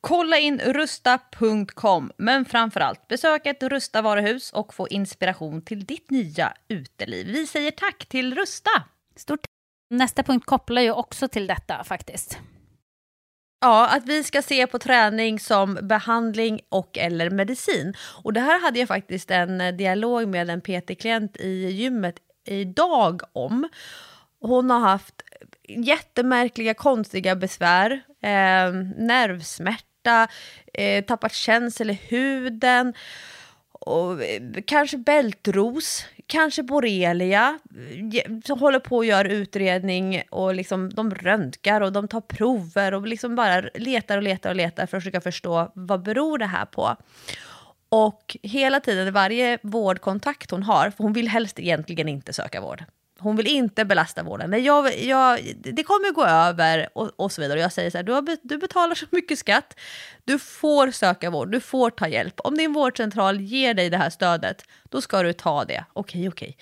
Kolla in rusta.com, men framförallt besök ett Rusta varuhus och få inspiration till ditt nya uteliv. Vi säger tack till Rusta! Stort Nästa punkt kopplar ju också till detta faktiskt. Ja, att vi ska se på träning som behandling och eller medicin. Och det här hade jag faktiskt en eh, dialog med en PT-klient i gymmet idag om. Hon har haft jättemärkliga, konstiga besvär, eh, nervsmärta, eh, tappat känsel i huden, och, eh, kanske bältros, kanske borrelia, eh, som håller på att göra utredning och liksom, de röntgar och de tar prover och liksom bara letar och letar och letar för att försöka förstå vad beror det här på. Och hela tiden, varje vårdkontakt hon har, för hon vill helst egentligen inte söka vård. Hon vill inte belasta vården. Nej, jag, jag, det kommer gå över och, och så vidare. Och jag säger så här, du, har, du betalar så mycket skatt, du får söka vård, du får ta hjälp. Om din vårdcentral ger dig det här stödet, då ska du ta det. Okej, okej.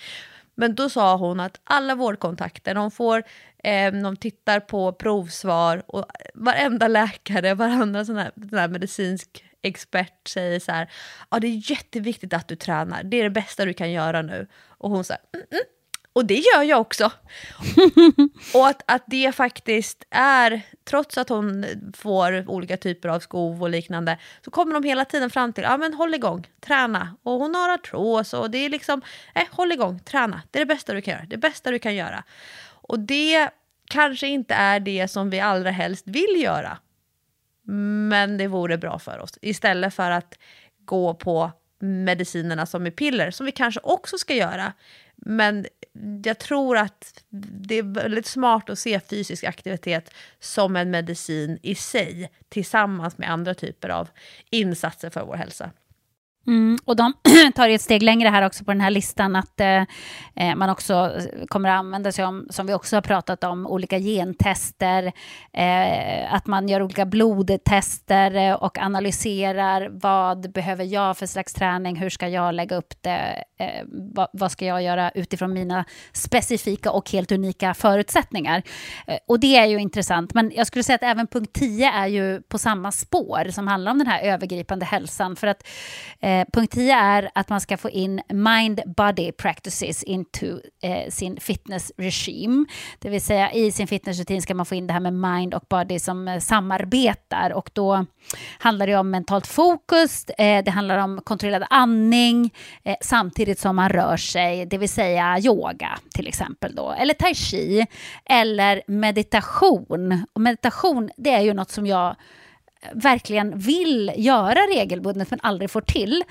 Men då sa hon att alla vårdkontakter, de får, eh, de tittar på provsvar och varenda läkare, varandra sån här, sån här medicinsk expert säger så här, ja det är jätteviktigt att du tränar, det är det bästa du kan göra nu. Och hon säger, mm, mm och det gör jag också. och att, att det faktiskt är, trots att hon får olika typer av skov och liknande, så kommer de hela tiden fram till, ja men håll igång, träna. Och hon har artros och det är liksom, eh, håll igång, träna. Det är det bästa du kan göra, det bästa du kan göra. Och det kanske inte är det som vi allra helst vill göra. Men det vore bra för oss. Istället för att gå på medicinerna som är piller, som vi kanske också ska göra. Men jag tror att det är väldigt smart att se fysisk aktivitet som en medicin i sig tillsammans med andra typer av insatser för vår hälsa. Mm, och de tar ett steg längre här också på den här listan att eh, eh, man också kommer att använda sig om, som vi också har pratat om, olika gentester, eh, att man gör olika blodtester eh, och analyserar vad behöver jag för slags träning, hur ska jag lägga upp det, eh, vad, vad, ska jag göra utifrån mina specifika och helt unika förutsättningar. Eh, och det är ju intressant, men jag skulle säga att även punkt 10 är ju på samma spår som handlar om den här övergripande hälsan, för att Eh, punkt 10 är att man ska få in mind-body practices into eh, sin fitness regime. Det vill säga i sin fitnessrutin ska man få in det här med mind och body som eh, samarbetar och då handlar det om mentalt fokus, eh, det handlar om kontrollerad andning eh, samtidigt som man rör sig, det vill säga yoga till exempel då, eller tai chi eller meditation. Och meditation, det är ju något som jag eh, verkligen vill göra regelbundet men aldrig får till.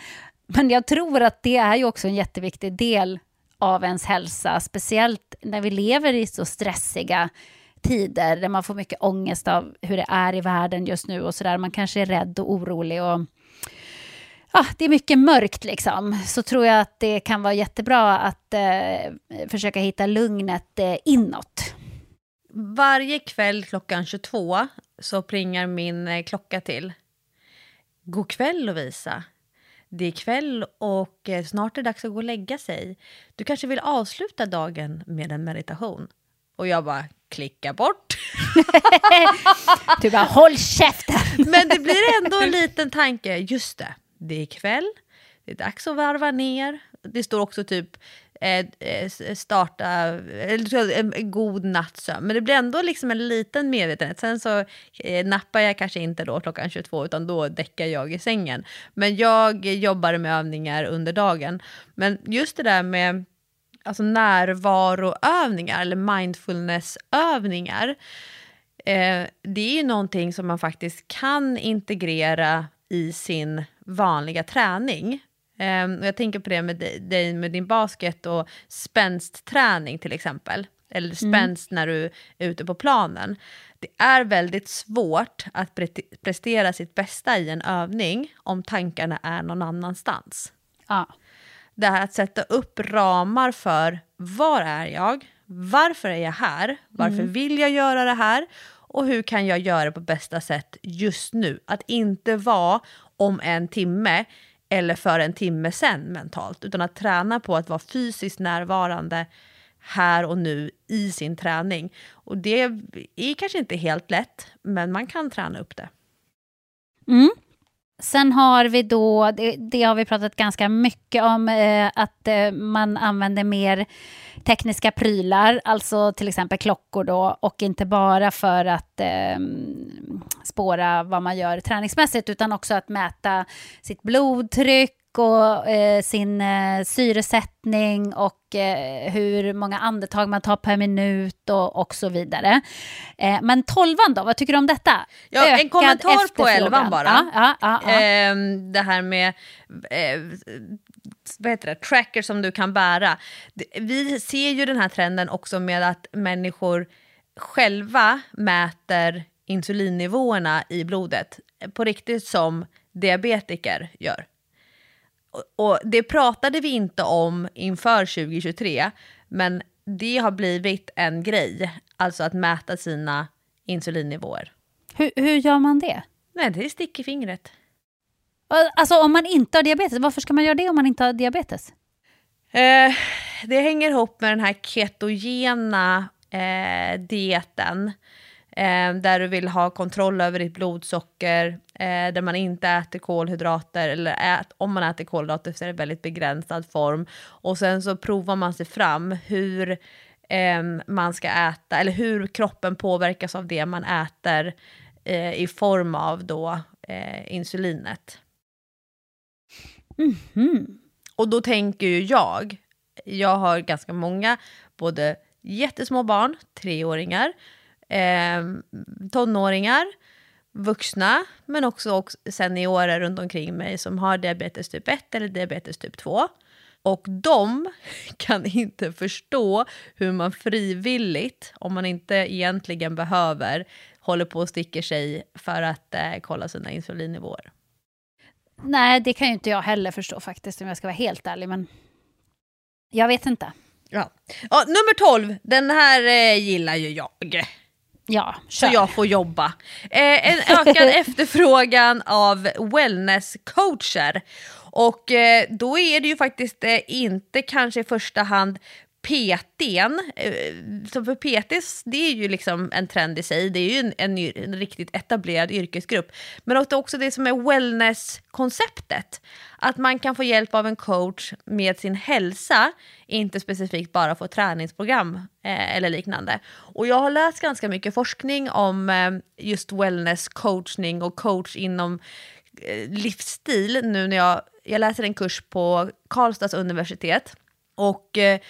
Men jag tror att det är ju också en jätteviktig del av ens hälsa, speciellt när vi lever i så stressiga tider där man får mycket ångest av hur det är i världen just nu och sådär. Man kanske är rädd och orolig och ja, det är mycket mörkt liksom. Så tror jag att det kan vara jättebra att eh, försöka hitta lugnet eh, inåt. Varje kväll klockan 22 så pringar min eh, klocka till. God kväll Lovisa. Det är kväll och eh, snart är det dags att gå och lägga sig. Du kanske vill avsluta dagen med en meditation? Och jag bara klicka bort. du bara håll käften. Men det blir ändå en liten tanke. Just det, det är kväll. Det är dags att varva ner. Det står också typ Eh, eh, eh, eh en god nattsömn. Men det blir ändå liksom en liten medvetenhet. Sen så eh, nappar jag kanske inte då klockan 22 utan då däckar jag i sängen. Men jag jobbar med övningar under dagen. Men just det där med alltså närvaroövningar eller mindfulnessövningar. Eh, det är ju någonting som man faktiskt kan integrera i sin vanliga träning. Um, jag tänker på det med dig med din basket och spänst-träning till exempel. Eller mm. spänst mm. när du är ute på planen. Det är väldigt svårt att pre prestera sitt bästa i en övning om tankarna är någon annanstans. Ja. Det här att sätta upp ramar för var är jag? Varför är jag här? Varför mm. vill jag göra det här? Och hur kan jag göra det på bästa sätt just nu? Att inte vara om en timme eller för en timme sen mentalt, utan att träna på att vara fysiskt närvarande här och nu i sin träning. Och det är kanske inte helt lätt, men man kan träna upp det. Mm. Sen har vi då, det, det, har vi pratat ganska mycket om, eh, att eh, man använder mer tekniska prylar, alltså till exempel klockor då, och inte bara för att eh, spåra vad man gör träningsmässigt, utan också att mäta sitt blodtryck och eh, sin eh, syresättning och eh, hur många andetag man tar per minut och, och så vidare. Eh, men tolvan då, vad tycker du om detta? Ja, Ökad en kommentar på elvan bara. Ja, ja, ja, ehm, det här med eh, vad heter det, tracker som du kan bära. Vi ser ju den här trenden också med att människor själva mäter insulinnivåerna i blodet på riktigt som diabetiker gör. Och det pratade vi inte om inför 2023, men det har blivit en grej, alltså att mäta sina insulinnivåer. Hur, hur gör man det? Nej, det är stick i fingret. Alltså om man inte har diabetes, varför ska man göra det om man inte har diabetes? Eh, det hänger ihop med den här ketogena eh, dieten. Eh, där du vill ha kontroll över ditt blodsocker, eh, där man inte äter kolhydrater, eller ät, om man äter kolhydrater så är det väldigt begränsad form. Och sen så provar man sig fram hur eh, man ska äta, eller hur kroppen påverkas av det man äter eh, i form av då eh, insulinet. Mm -hmm. Och då tänker ju jag, jag har ganska många, både jättesmå barn, treåringar, eh, tonåringar, vuxna, men också, också seniorer runt omkring mig som har diabetes typ 1 eller diabetes typ 2. Och de kan inte förstå hur man frivilligt, om man inte egentligen behöver, håller på och sticker sig för att eh, kolla sina insulinnivåer. Nej, det kan ju inte jag heller förstå faktiskt om jag ska vara helt ärlig. Men jag vet inte. Ja. ja nummer 12, den här eh, gillar ju jag. Ja, så jag får jobba. Eh, en ökad efterfrågan av wellnesscoacher. Och eh, då är det ju faktiskt eh, inte kanske i första hand PTn, eh, så för PTs det är ju liksom en trend i sig, det är ju en, en, en riktigt etablerad yrkesgrupp. Men också det som är wellness-konceptet, att man kan få hjälp av en coach med sin hälsa, inte specifikt bara få träningsprogram eh, eller liknande. Och jag har läst ganska mycket forskning om eh, just wellness-coachning och coach inom eh, livsstil nu när jag, jag läser en kurs på Karlstads universitet. Och eh,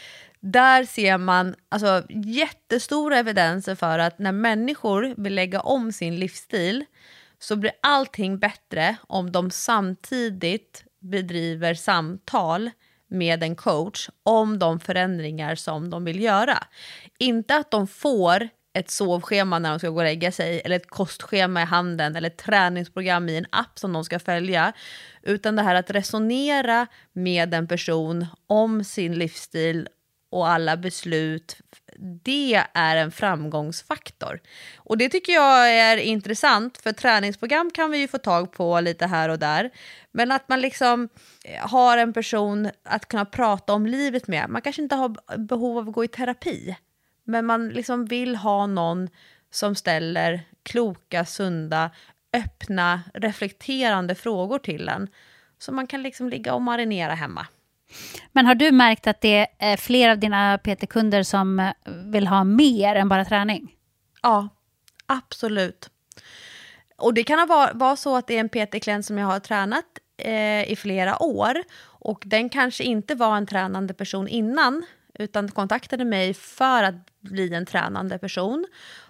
där ser man alltså, jättestora evidenser för att när människor vill lägga om sin livsstil så blir allting bättre om de samtidigt bedriver samtal med en coach om de förändringar som de vill göra. Inte att de får ett sovschema när de ska gå och lägga sig, eller ett kostschema i handen, eller ett träningsprogram i en app som de ska följa. Utan det här att resonera med en person om sin livsstil och alla beslut, det är en framgångsfaktor. Och det tycker jag är intressant, för träningsprogram kan vi ju få tag på lite här och där. Men att man liksom eh, har en person att kunna prata om livet med. Man kanske inte har behov av att gå i terapi, men man liksom vill ha någon som ställer kloka, sunda, öppna, reflekterande frågor till en. Så man kan liksom ligga och marinera hemma. Men har du märkt att det är fler av dina PT-kunder som eh, vill ha mer än bara träning? Ja, absolut. Och det kan vara, var så att det är en PT-klient som jag har tränat eh, i flera år och den kanske inte var en tränande person innan utan kontaktade mig för att bli en tränande person.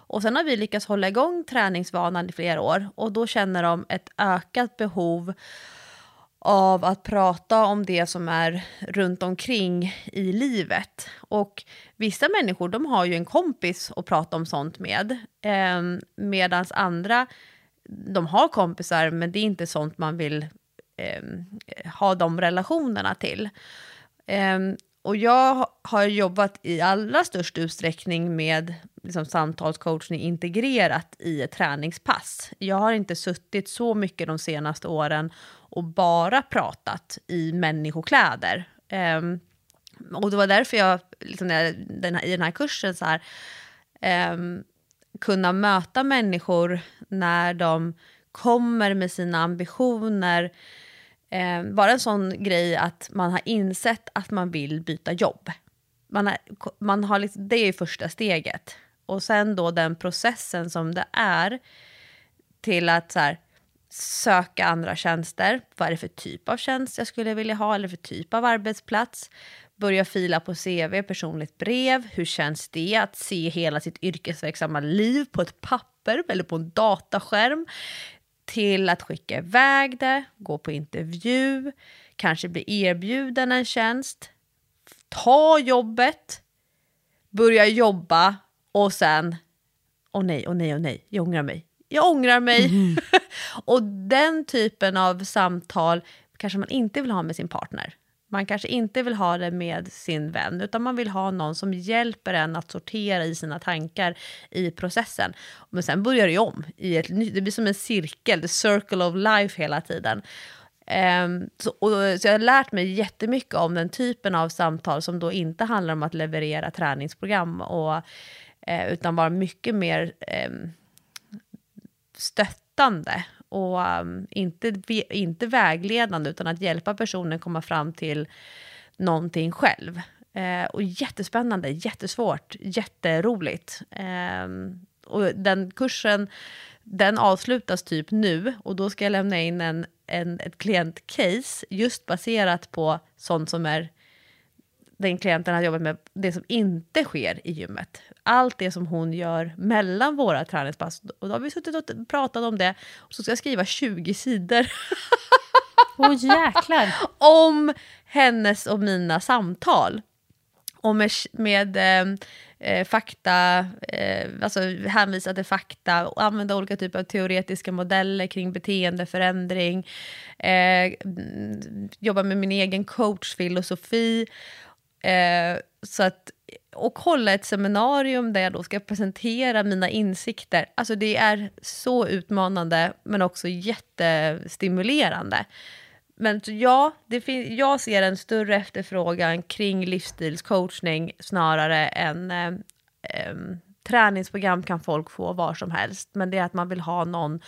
Och sen har vi lyckats hålla igång träningsvanan i flera år och då känner de ett ökat behov av att prata om det som är runt omkring i livet. Och vissa människor de har ju en kompis att prata om sånt med. Eh, Medan andra, de har kompisar men det är inte sånt man vill eh, ha de relationerna till. Eh, och jag har jobbat i allra störst utsträckning med liksom, samtalscoachning integrerat i ett träningspass. Jag har inte suttit så mycket de senaste åren och bara pratat i människokläder. Um, och det var därför jag liksom, den här, i den här kursen så här, um, kunna möta människor när de kommer med sina ambitioner. Eh, bara en sån grej att man har insett att man vill byta jobb. Man har, man har liksom, det är första steget. Och sen då den processen som det är till att så här, söka andra tjänster. Vad är det för typ av tjänst jag skulle vilja ha eller för typ av arbetsplats? Börja fila på CV, personligt brev. Hur känns det att se hela sitt yrkesverksamma liv på ett papper eller på en dataskärm? Till att skicka iväg det, gå på intervju, kanske bli erbjuden en tjänst, ta jobbet, börja jobba och sen, åh oh nej, åh oh nej, åh oh nej, jag ångrar mig jag ångrar mig. Mm. och den typen av samtal kanske man inte vill ha med sin partner. Man kanske inte vill ha det med sin vän, utan man vill ha någon som hjälper en att sortera i sina tankar i processen. Men sen börjar det om. I ett, det blir som en cirkel, the circle of life hela tiden. Um, så, och, så jag har lärt mig jättemycket om den typen av samtal som då inte handlar om att leverera träningsprogram, och, uh, utan vara mycket mer um, stöttande och um, inte, inte vägledande utan att hjälpa personen komma fram till någonting själv. Eh, och jättespännande, jättesvårt, jätteroligt. Eh, och den kursen den avslutas typ nu och då ska jag lämna in en, en, ett klientcase just baserat på sånt som är den klienten har jobbat med det som inte sker i gymmet. Allt det som hon gör mellan våra träningspass. Och då har vi suttit och pratat om det. Och så ska jag skriva 20 sidor. Åh oh, jäklar! om hennes och mina samtal. Och med, med eh, eh, fakta, eh, alltså hänvisa till fakta och använda olika typer av teoretiska modeller kring beteendeförändring. Eh, jobba med min egen coachfilosofi. Eh, så att, och hålla ett seminarium där jag då ska presentera mina insikter. Alltså det är så utmanande men också jättestimulerande. Men ja, det jag ser en större efterfrågan kring livsstilscoachning snarare än eh, eh, träningsprogram kan folk få var som helst. Men det är att man vill ha någon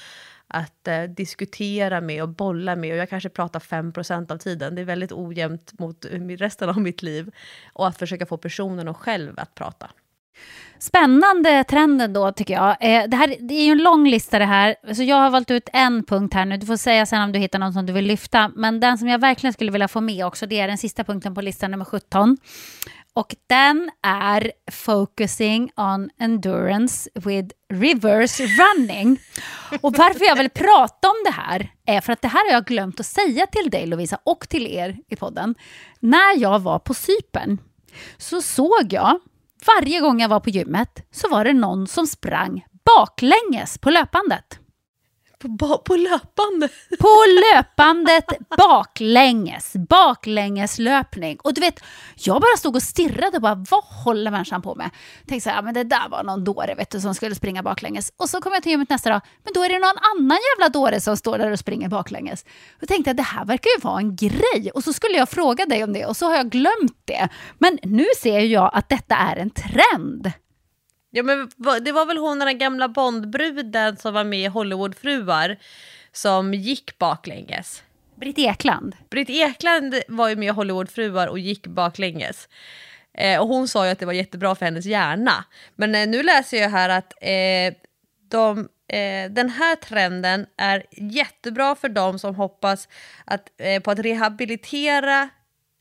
att eh, diskutera med och bolla med. Och jag kanske pratar 5% av tiden. Det är väldigt ojämnt mot eh, resten av mitt liv. Och att försöka få personen och själv att prata. Spännande trenden då tycker jag. Eh, det, här, det är ju en lång lista det här, så jag har valt ut en punkt här nu. Du får säga sen om du hittar någon som du vill lyfta. Men den som jag verkligen skulle vilja få med också, det är den sista punkten på listan, nummer 17. Och den är Focusing on Endurance with Reverse Running. Och varför jag vill prata om det här är för att det här har jag glömt att säga till dig Lovisa och till er i podden. När jag var på Sypen så såg jag varje gång jag var på gymmet så var det någon som sprang baklänges på löpandet. På, på löpande? På löpandet baklänges. Baklängeslöpning. Och du vet, jag bara stod och stirrade och bara, vad håller människan på med? Tänkte så här, men det där var någon dåre vet du, som skulle springa baklänges. Och så kom jag till gymmet nästa dag, men då är det någon annan jävla dåre som står där och springer baklänges. Och tänkte att det här verkar ju vara en grej. Och så skulle jag fråga dig om det och så har jag glömt det. Men nu ser jag att detta är en trend. Ja, men det var väl hon den gamla Bondbruden som var med i Hollywoodfruar som gick baklänges. Britt Ekland. Britt Ekland var ju med i Hollywoodfruar och gick baklänges. Eh, och hon sa ju att det var jättebra för hennes hjärna. Men eh, nu läser jag här att eh, de, eh, den här trenden är jättebra för de som hoppas att, eh, på att rehabilitera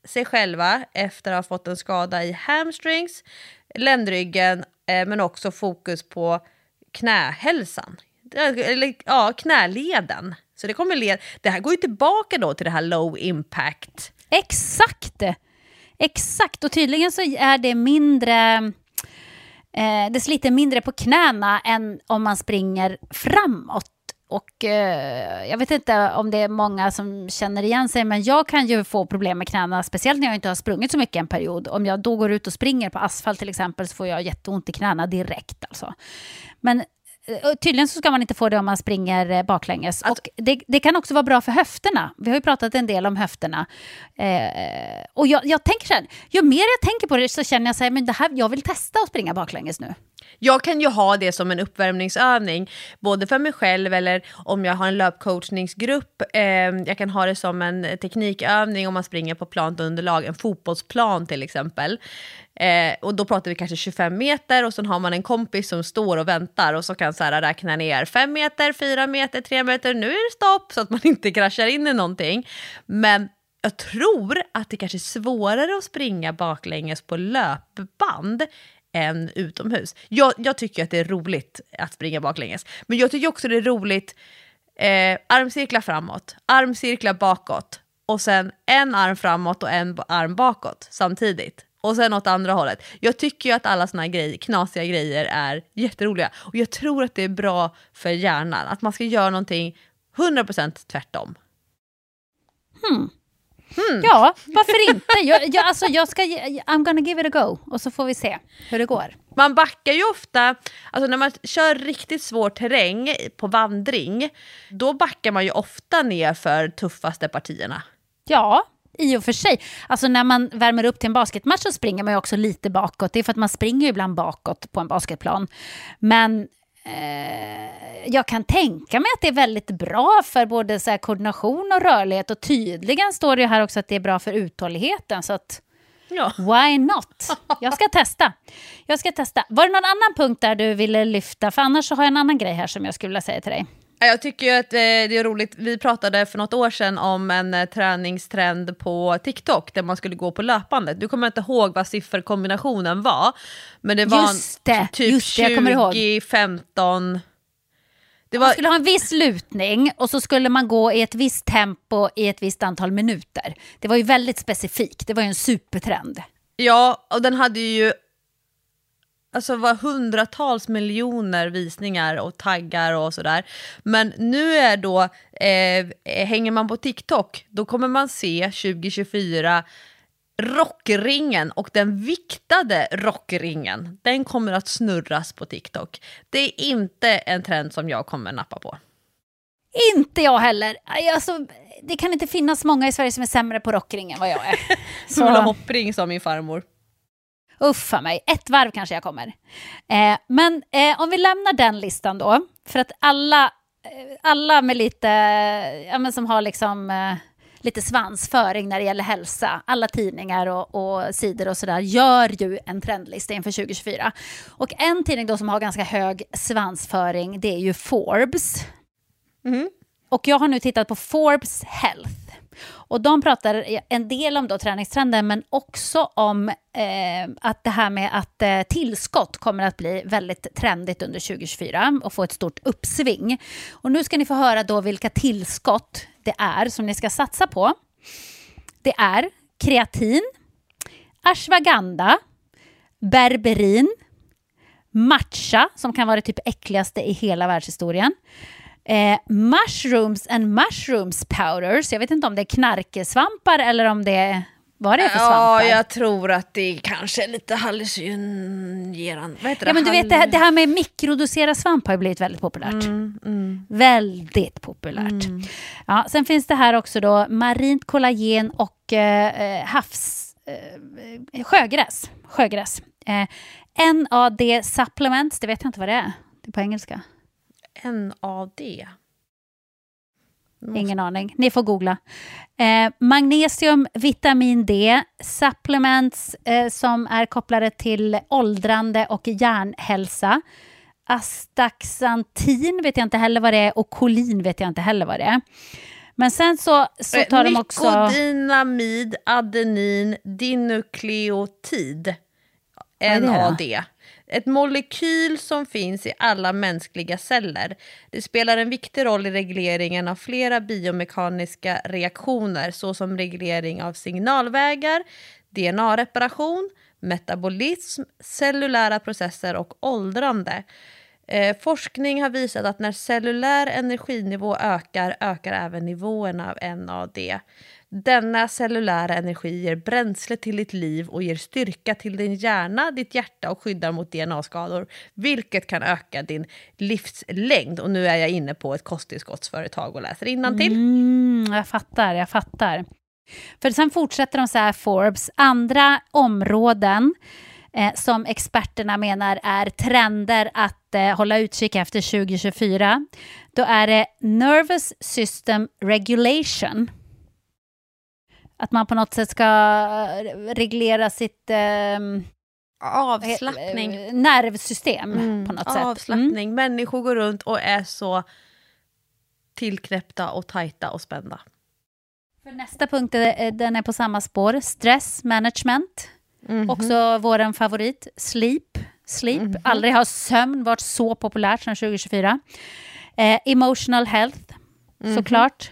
sig själva efter att ha fått en skada i hamstrings, ländryggen Eh, men också fokus på knähälsan. Eller ja, knäleden. Så det, kommer led, det här går ju tillbaka då till det här low impact. Exakt! Exakt, och tydligen så är det mindre... Eh, det sliter mindre på knäna än om man springer framåt. Och eh, jag vet inte om det är många som känner igen sig, men jag kan ju få problem med knäna, speciellt när jag inte har sprungit så mycket en period. Om jag då går ut och springer på asfalt till exempel så får jag jätteont i knäna direkt. Alltså. Men Eh, tydligen så ska man inte få det om man springer eh, baklänges. Alltså, och det, det, kan också vara bra för höfterna. Vi har ju pratat en del om höfterna. Eh, och jag, jag, tänker så här, ju mer jag tänker på det så känner jag så här, men det här, jag vill testa att springa baklänges nu. Jag kan ju ha det som en uppvärmningsövning, både för mig själv eller om jag har en löpcoachningsgrupp. Eh, jag kan ha det som en teknikövning om man springer på plant underlag, en fotbollsplan till exempel. Eh, och då pratar vi kanske 25 meter och så har man en kompis som står och väntar och så kan så här räkna ner 5 meter, 4 meter, 3 meter, nu är det stopp så att man inte kraschar in i någonting. Men jag tror att det kanske är svårare att springa baklänges på löpband än utomhus. Jag, jag tycker att det är roligt att springa baklänges, men jag tycker också det är roligt eh, armcirklar framåt, armcirklar bakåt och sen en arm framåt och en arm bakåt samtidigt och sen åt andra hållet. Jag tycker ju att alla såna här grejer, knasiga grejer är jätteroliga. Och jag tror att det är bra för hjärnan, att man ska göra någonting 100% tvärtom. Hmm. Hmm. Ja, varför inte? Jag, jag, alltså jag ska, I'm gonna give it a go och så får vi se hur det går. Man backar ju ofta, alltså när man kör riktigt svår terräng på vandring, då backar man ju ofta ner för tuffaste partierna. Ja, i och för sig. Alltså när man värmer upp till en basketmatch så springer man ju också lite bakåt. Det är för att man springer ju ibland bakåt på en basketplan. Men jag kan tänka mig att det är väldigt bra för både så koordination och rörlighet. Och tydligen står det här också att det är bra för uthålligheten. Så att, ja. why not? Jag ska testa. Jag ska testa. Var det någon annan punkt där du ville lyfta? För annars så har jag en annan grej här som jag skulle vilja säga till dig. Ja, Jag tycker ju att eh, det är roligt, vi pratade för något år sedan om en eh, träningstrend på TikTok där man skulle gå på löpandet. Du kommer inte ihåg vad sifferkombinationen var, men det var Just det, typ just det, jag kommer ihåg. 20, 15... Det Man var, skulle ha en viss lutning och så skulle man gå i ett visst tempo i ett visst antal minuter. Det var ju väldigt specifikt, det var ju en supertrend. ja, och den hade ju alltså var hundratals miljoner visningar och taggar och sådär. Men nu är då, eh, hänger man på TikTok, då kommer man se 2024 rockringen och den viktade rockringen, den kommer att snurras på TikTok. Det är inte en trend som jag kommer nappa på. Inte jag heller. Alltså, det kan inte finnas många i Sverige som är sämre på rockring än vad jag är. Så hoppring som min farmor. Uffa mig, ett varv kanske jag kommer. Eh, men eh, om vi lämnar den listan då, för att alla, eh, alla med lite, ja, men som har liksom eh, lite svansföring när det gäller hälsa, alla tidningar och, och sidor och sådär gör ju en trendlista inför 2024. Och en tidning då som har ganska hög svansföring, det är ju Forbes. Och jag har nu tittat på Forbes Health. Och de pratar en del om då träningstrenden men också om eh, att det här med att eh, tillskott kommer att bli väldigt trendigt under 2024 och få ett stort uppsving. Och nu ska ni få höra då vilka tillskott det är som ni ska satsa på. Det är kreatin, ashwagandha, berberin, matcha som kan vara det typ äckligaste i hela världshistorien. Eh, mushrooms and mushrooms powders. Jag vet inte om det är knarkesvampar eller om det är... Vad är det för svampar? Ja, jag tror att det kanske är lite hallucinerande. Vad heter det? Ja, men du vet, det här, det här med mikrodosera svamp har ju blivit väldigt populärt. Mm, Väldigt populärt. Ja, sen finns det här också då marint kollagen och eh, eh, havs... Eh, sjögräs. sjögräs. Eh, NAD supplements, det vet jag inte vad det är. Det är på engelska. NAD. Ingen aning. Ni får googla. Eh, magnesium, vitamin D, supplements eh, som är kopplade till åldrande och hjärnhälsa. Astaxantin vet jag inte heller vad det är och kolin vet jag inte heller vad det är. Men sen så, så tar de också... Nikodinamid, adenin, dinukleotid. NAD. Ett molekyl som finns i alla mänskliga celler. Det spelar en viktig roll i regleringen av flera biomekaniska reaktioner såsom reglering av signalvägar, DNA-reparation, metabolism, cellulära processer och åldrande. Eh, forskning har visat att när cellulär energinivå ökar, ökar även nivåerna av NAD. Denna cellulära energi ger bränsle till ditt liv och ger styrka till din hjärna, ditt hjärta och skyddar mot DNA-skador, vilket kan öka din livslängd. Och nu är jag inne på ett kosttillskottsföretag och läser innantill. Mm, jag fattar, jag fattar. För sen fortsätter de så här, Forbes, andra områden eh, som experterna menar är trender att eh, hålla utkik efter 2024. Då är det Nervous System Regulation. Att man på något sätt ska eh, reglera sitt ehm, Avslappning. eh, nervsystem Mm, på något sätt. Mm. Avslappning. Människor går runt och är så tillknäppta och tajta och spända. För nästa punkt är, den är på samma spår, stress management. Mhm. Också vår favorit, sleep. Sleep. Aldrig har sömn varit så populärt som 2024. Eh, emotional health, Mhm. såklart.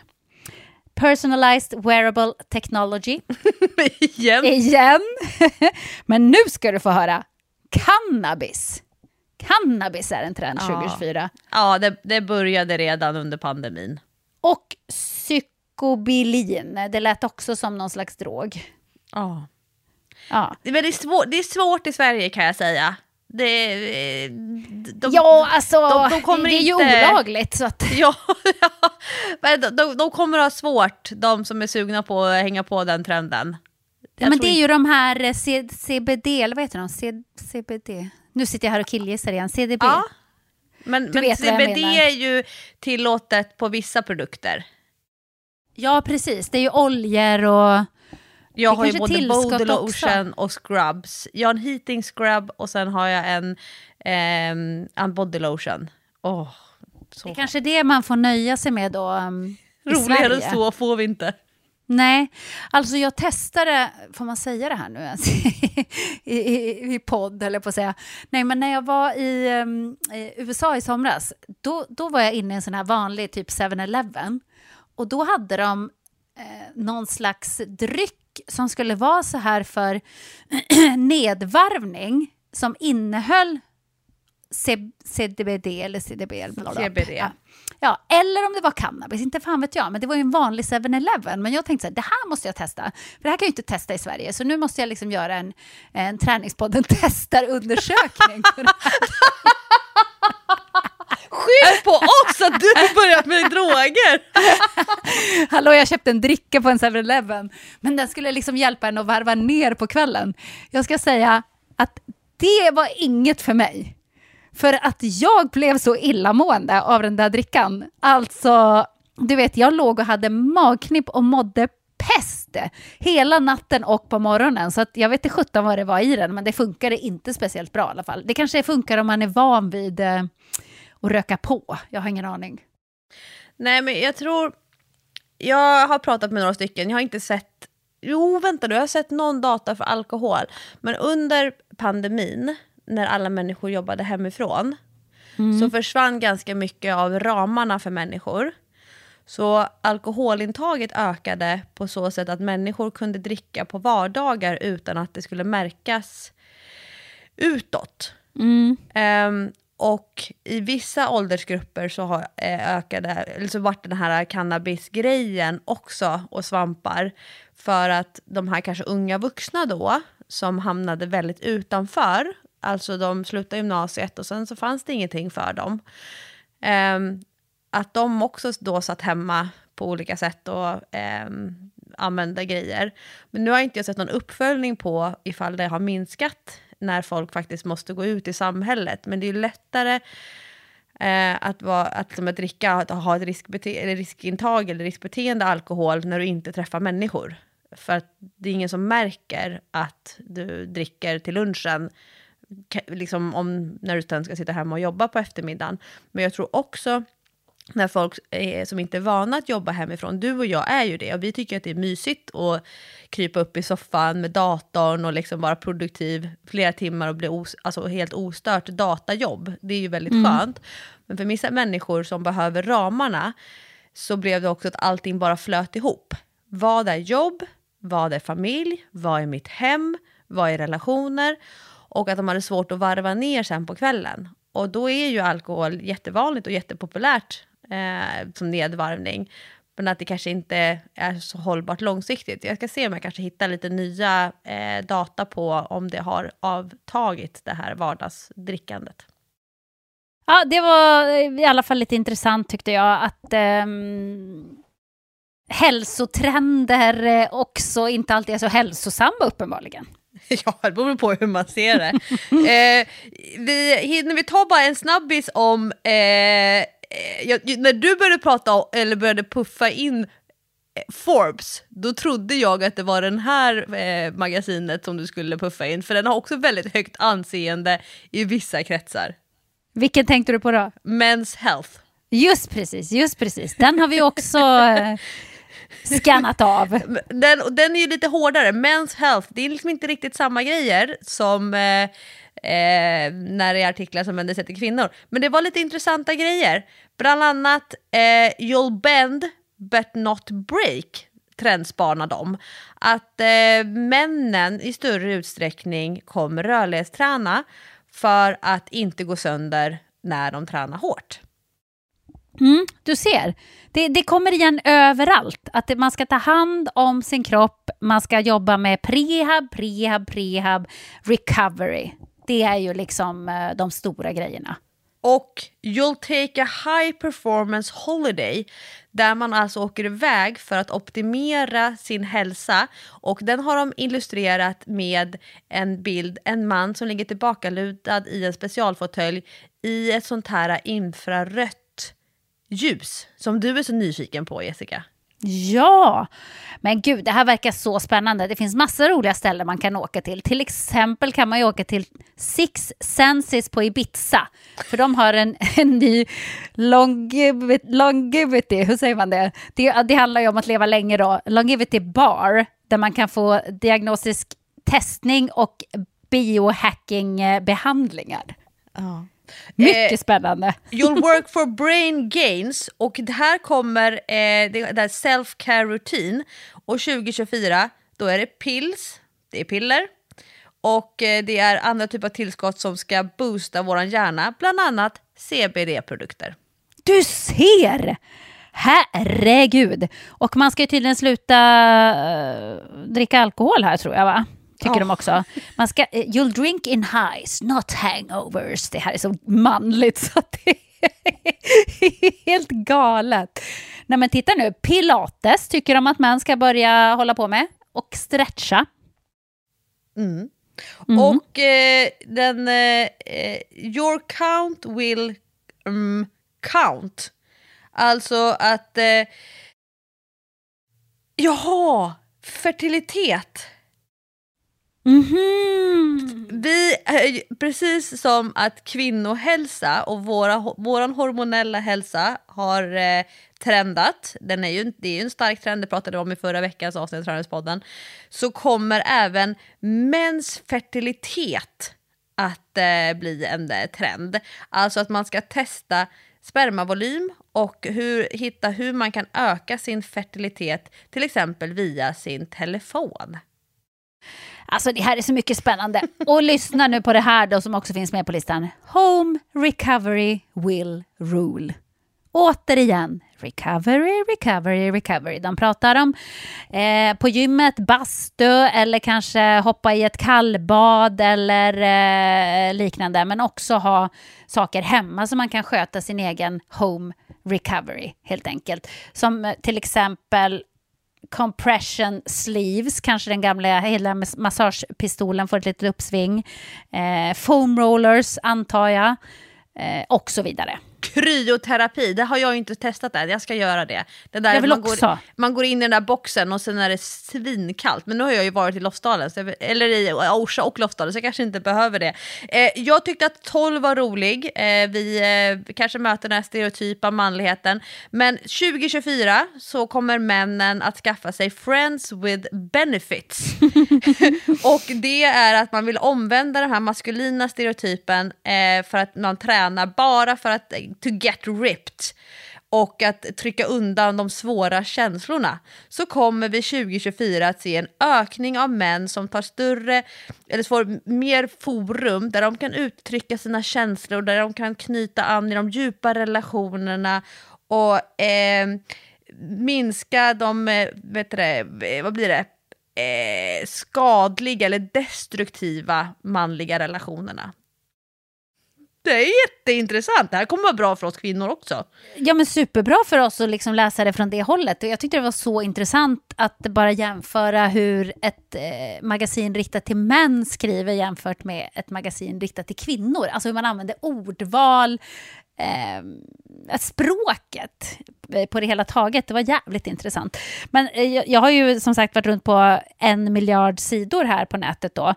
Personalized wearable technology. Igen. Igen. Men nu ska du få höra. Cannabis. Cannabis är en trend Ja. 2024. Ja, det, det började redan under pandemin. Och psykobilin. Det lät också som någon slags drog. Ja. Ja. Men det är, svår, det är svårt i Sverige kan jag säga. Det, eh, de, ja, alltså, de- de kommer det är ju inte- olagligt. Så att, Ja, ja. Men de, de, kommer ha svårt, de som är sugna på att hänga på den trenden. ja, men det är ju de här eh, C, CBD, eller vad heter de? C, CBD. Nu sitter jag här och killgissar igen. CDB. Ja. Men, men CBD är ju tillåtet på vissa produkter. Ja, precis. Det är ju oljor och... Jag Det har ju både body också. lotion och scrubs. Jag har en heating scrub och sen har jag en, ehm, en body lotion. Åh, Så Det är kanske det man får nöja sig med då um, Roligare än så får vi inte. Nej, alltså jag testade, får man säga det här nu ens? I, i, i podd eller på att säga. Nej, men när jag var i, um, i USA i somras, då, då var jag inne i en sån här vanlig typ 7-Eleven. Och då hade de eh, någon slags dryck som skulle vara så här för nedvarvning som innehöll C- CBD eller CDB. CBD. Ja. ja, eller om det var cannabis, inte fan vet jag. Men det var ju en vanlig 7-Eleven. Men jag tänkte så här, det här måste jag testa. För det här kan jag ju inte testa i Sverige. Så nu måste jag liksom göra en, en träningspodden testar-undersökning. Skyll på oss att du har börjat med droger! Hallå, jag köpte en dricka på en 7-Eleven. Men den skulle liksom hjälpa en att varva ner på kvällen. Jag ska säga att det var inget för mig. För att jag blev så illamående av den där drickan. Alltså, du vet, jag låg och hade magknip och mådde pest hela natten och på morgonen. Så att jag vet inte sjutton vad det var i den, men det funkade inte speciellt bra i alla fall. Det kanske funkar om man är van vid eh, att röka på. Jag har ingen aning. Nej men jag tror, jag har pratat med några stycken, jag har inte sett, jo vänta du, jag har sett någon data för alkohol. Men under pandemin, när alla människor jobbade hemifrån, så försvann ganska mycket av ramarna för människor. Så alkoholintaget ökade på så sätt att människor kunde dricka på vardagar utan att det skulle märkas utåt. Ehm, och i vissa åldersgrupper så har eh, ökade, eller så vart den här cannabisgrejen också och svampar för att de här kanske unga vuxna då som hamnade väldigt utanför, alltså de slutade gymnasiet och sen så fanns det ingenting för dem. Um, att de också då satt hemma på olika sätt och um, använde grejer. Men nu har jag inte jag sett någon uppföljning på ifall det har minskat när folk faktiskt måste gå ut i samhället. Men det är ju lättare eh, att, vara, att, som att dricka, att ha ett riskbete- eller riskintag eller riskbeteende alkohol när du inte träffar människor. För att det är ingen som märker att du dricker till lunchen liksom om, när du sen ska sitta hemma och jobba på eftermiddagen. Men jag tror också när folk är, som inte är vana att jobba hemifrån, du och jag är ju det, och vi tycker att det är mysigt att krypa upp i soffan med datorn och liksom vara produktiv flera timmar och bli os, alltså helt ostört datajobb. Det är ju väldigt skönt. Men för vissa människor som behöver ramarna så blev det också att allting bara flöt ihop. Vad är jobb? Vad är familj? Vad är mitt hem? Vad är relationer? Och att de hade svårt att varva ner sen på kvällen. Och då är ju alkohol jättevanligt och jättepopulärt eh, som nedvarvning. Men att det kanske inte är så hållbart långsiktigt. Jag ska se om jag kanske hittar lite nya eh, data på om det har avtagit det här vardagsdrickandet. Ja, det var i alla fall lite intressant tyckte jag att um, hälsotrender eh, också inte alltid är så hälsosamma uppenbarligen. Ja, det beror på hur man ser det. eh, vi, hinner vi ta bara en snabbis om... Eh, eh, jag, när du började prata eller började puffa in eh, Forbes, då trodde jag att det var den här eh, magasinet som du skulle puffa in, för den har också väldigt högt anseende i vissa kretsar. Vilken tänkte du på då? Men's Health. Just precis, just precis. Den har vi också eh, skannat av. Den, och den är ju lite hårdare. Men's health, det är liksom inte riktigt samma grejer som eh, eh, när det är artiklar som vänder sig till kvinnor. Men det var lite intressanta grejer. Bland annat eh, You'll bend but not break trendspanar de. Att eh, männen i större utsträckning kommer rörlighetsträna för att inte gå sönder när de tränar hårt. Mm, du ser, det, det kommer igen överallt. Att det, man ska ta hand om sin kropp, man ska jobba med prehab, prehab, prehab, recovery. Det är ju liksom eh, de stora grejerna. Och You'll take a high performance holiday där man alltså åker iväg för att optimera sin hälsa. Och den har de illustrerat med en bild, en man som ligger tillbakalutad i en specialfåtölj i ett sånt här infrarött ljus som du är så nyfiken på Jessica. Ja, men gud, det här verkar så spännande. Det finns massa roliga ställen man kan åka till. Till exempel kan man ju åka till Six Senses på Ibiza. För de har en, en ny longevity, longevity, hur säger man det? det? Det handlar ju om att leva länge då. Longevity bar, där man kan få diagnostisk testning och biohacking-behandlingar. Ja. Mycket Eh, spännande. You'll work for brain gains och det här kommer, eh, det, här self-care routine och 2024 då är det pills, det är piller och eh, det är andra typer av tillskott som ska boosta våran hjärna, bland annat CBD-produkter. Du ser! Herregud! Och man ska ju tydligen sluta uh, dricka alkohol här tror jag va? Tycker Ja. de också. Man ska, eh, you'll drink in highs, not hangovers. Det här är så manligt så att det är helt galet. Nej men titta nu, pilates tycker de att män ska börja hålla på med. Och stretcha. Mm. Mm. Och eh, den, eh, eh, your count will mm, count. Alltså att, eh, jaha, fertilitet. Mhm. Vi, precis som att kvinnohälsa och våra, våran hormonella hälsa har eh, trendat, den är ju, det är ju en stark trend, det pratade vi om i förra veckans avsnitt av Träningspodden, så kommer även mäns fertilitet att eh, bli en eh, trend. Alltså att man ska testa spermavolym och hur, hitta hur man kan öka sin fertilitet, till exempel via sin telefon. Alltså det här är så mycket spännande. Och lyssna nu på det här då som också finns med på listan. Home recovery will rule. Återigen, recovery, recovery, recovery. De pratar om eh, på gymmet, bastu eller kanske hoppa i ett kallbad eller eh, liknande. Men också ha saker hemma så man kan sköta sin egen home recovery helt enkelt. Som eh, till exempel compression sleeves, kanske den gamla hela massagepistolen får ett litet uppsving. Eh, foam rollers antar jag. Eh, och så vidare. Kryoterapi, det har jag inte testat än, jag ska göra det. det där Jag vill man, också. Går, man går in i den där boxen och sen är det svinkallt. Men nu har jag ju varit i Lofsdalen, jag, eller i Orsa och Lofsdalen, så jag kanske inte behöver det. Eh, jag tyckte att 12 var rolig, eh, vi eh, kanske möter den här stereotypa manligheten. Men 2024 så kommer männen att skaffa sig friends with benefits. och det är att man vill omvända den här maskulina stereotypen eh, för att man tränar bara för att to get ripped och att trycka undan de svåra känslorna så kommer vi 2024 att se en ökning av män som tar större eller får mer forum där de kan uttrycka sina känslor, där de kan knyta an i de djupa relationerna och eh, minska de, eh, vet du det, eh, vad blir det, eh, skadliga eller destruktiva manliga relationerna. Det är jätteintressant. Det här kommer vara bra för oss kvinnor också. Ja men superbra för oss att liksom läsa det från det hållet. Och jag tyckte det var så intressant att bara jämföra hur ett eh, magasin riktat till män skriver jämfört med ett magasin riktat till kvinnor. Alltså hur man använder ordval, eh, språket eh, på det hela taget. Det var jävligt intressant. Men eh, jag, jag har ju som sagt varit runt på en miljard sidor här på nätet då.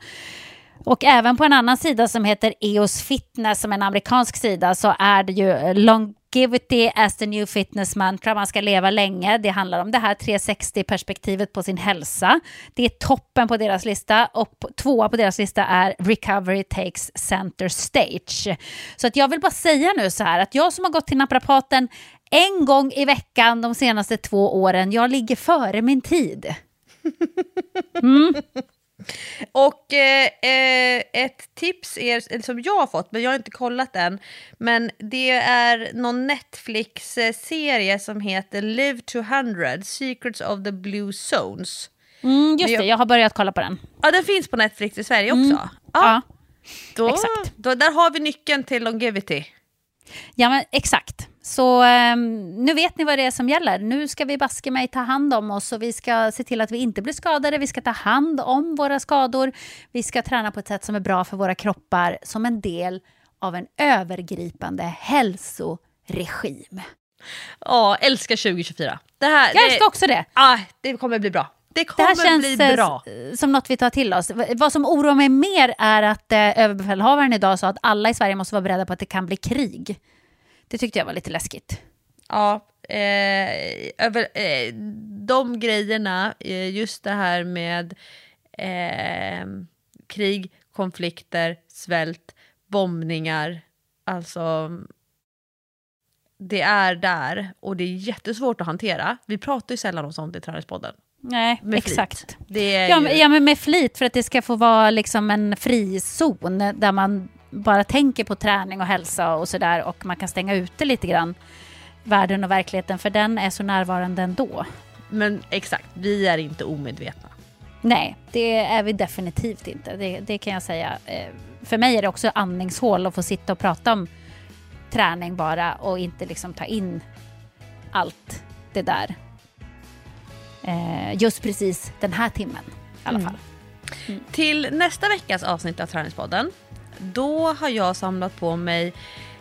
Och även på en annan sida som heter EOS Fitness, som är en amerikansk sida, så är det ju longevity as the new fitness mantra. Man ska leva länge. Det handlar om det här 360-perspektivet på sin hälsa. Det är toppen på deras lista och tvåa på deras lista är recovery takes center stage. Så att jag vill bara säga nu så här att jag som har gått till naprapaten en gång i veckan de senaste två åren, jag ligger före min tid. Och eh, eh, ett tips är, som jag har fått, men jag har inte kollat än, men det är någon Netflix-serie som heter Live to 100, Secrets of the Blue Zones. Mm, just Men det, jag- jag har börjat kolla på den. Ja, den finns på Netflix i Sverige också. Mm. Ja. då, exakt. Då, där har vi nyckeln till longevity. Ja, men exakt. Så ehm, nu vet ni vad det är som gäller. Nu ska vi baske mig ta hand om oss och vi ska se till att vi inte blir skadade. Vi ska ta hand om våra skador. Vi ska träna på ett sätt som är bra för våra kroppar som en del av en övergripande hälsoregim. Ja, älskar 2024. det här, Jag älskar också det. Ah, det kommer bli bra. Det Det kommer här känns bli eh, bra. som något vi tar till oss. Vad som oroar mig mer är att eh, överbefälhavaren idag sa att alla i Sverige måste vara beredda på att det kan bli krig. Det tyckte jag var lite läskigt. Ja, eh, över, eh, de grejerna, eh, just det här med eh, krig, konflikter, svält, bombningar, alltså det är där och det är jättesvårt att hantera. Vi pratar ju sällan om sånt i Träningspodden. Nej, Med exakt. Ja, ju, ja, men med flit för att det ska få vara liksom en frizon där man bara tänker på träning och hälsa och sådär och man kan stänga ute lite grann världen och verkligheten för den är så närvarande ändå. men exakt, vi är inte omedvetna. Nej, det är vi definitivt inte. Det, det kan jag säga. Eh, För mig är det också andningshål att få sitta och prata om träning bara och inte liksom ta in allt det där. Eh, Just precis den här timmen i alla Mm. fall. Till nästa veckas avsnitt av Träningspodden, då har jag samlat på mig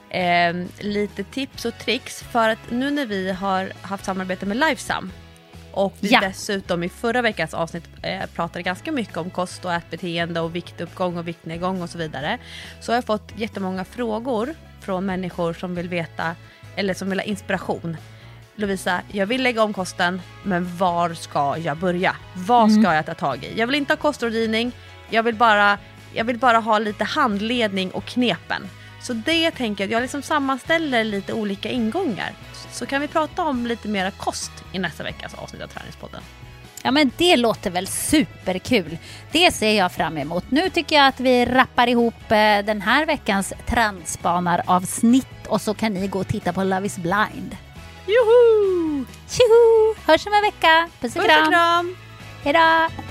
eh, lite tips och tricks för att nu när vi har haft samarbete med Lifesum och vi Ja. dessutom i förra veckans avsnitt eh, pratade ganska mycket om kost och ätbeteende och viktuppgång och viktnedgång och så vidare. Så har jag fått jättemånga frågor från människor som vill veta, eller som vill ha inspiration. Lovisa, jag vill lägga om kosten, men var ska jag börja? Vad ska jag ta tag i? Jag vill inte ha kostrådgivning, jag vill bara, jag vill bara ha lite handledning och knepen. Så det tänker jag, jag liksom sammanställer lite olika ingångar. Så kan vi prata om lite mera kost i nästa veckas avsnitt av Träningspodden. Ja men det låter väl superkul. Det ser jag fram emot. Nu tycker jag att vi rappar ihop eh, den här veckans trendspanar-avsnitt och så kan ni gå och titta på Love is blind. Joho! Tjoho! Hörs om en vecka. Puss och Puss och kram. kram! Hejdå!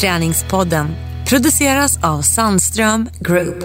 Träningspodden produceras av Sandström Group.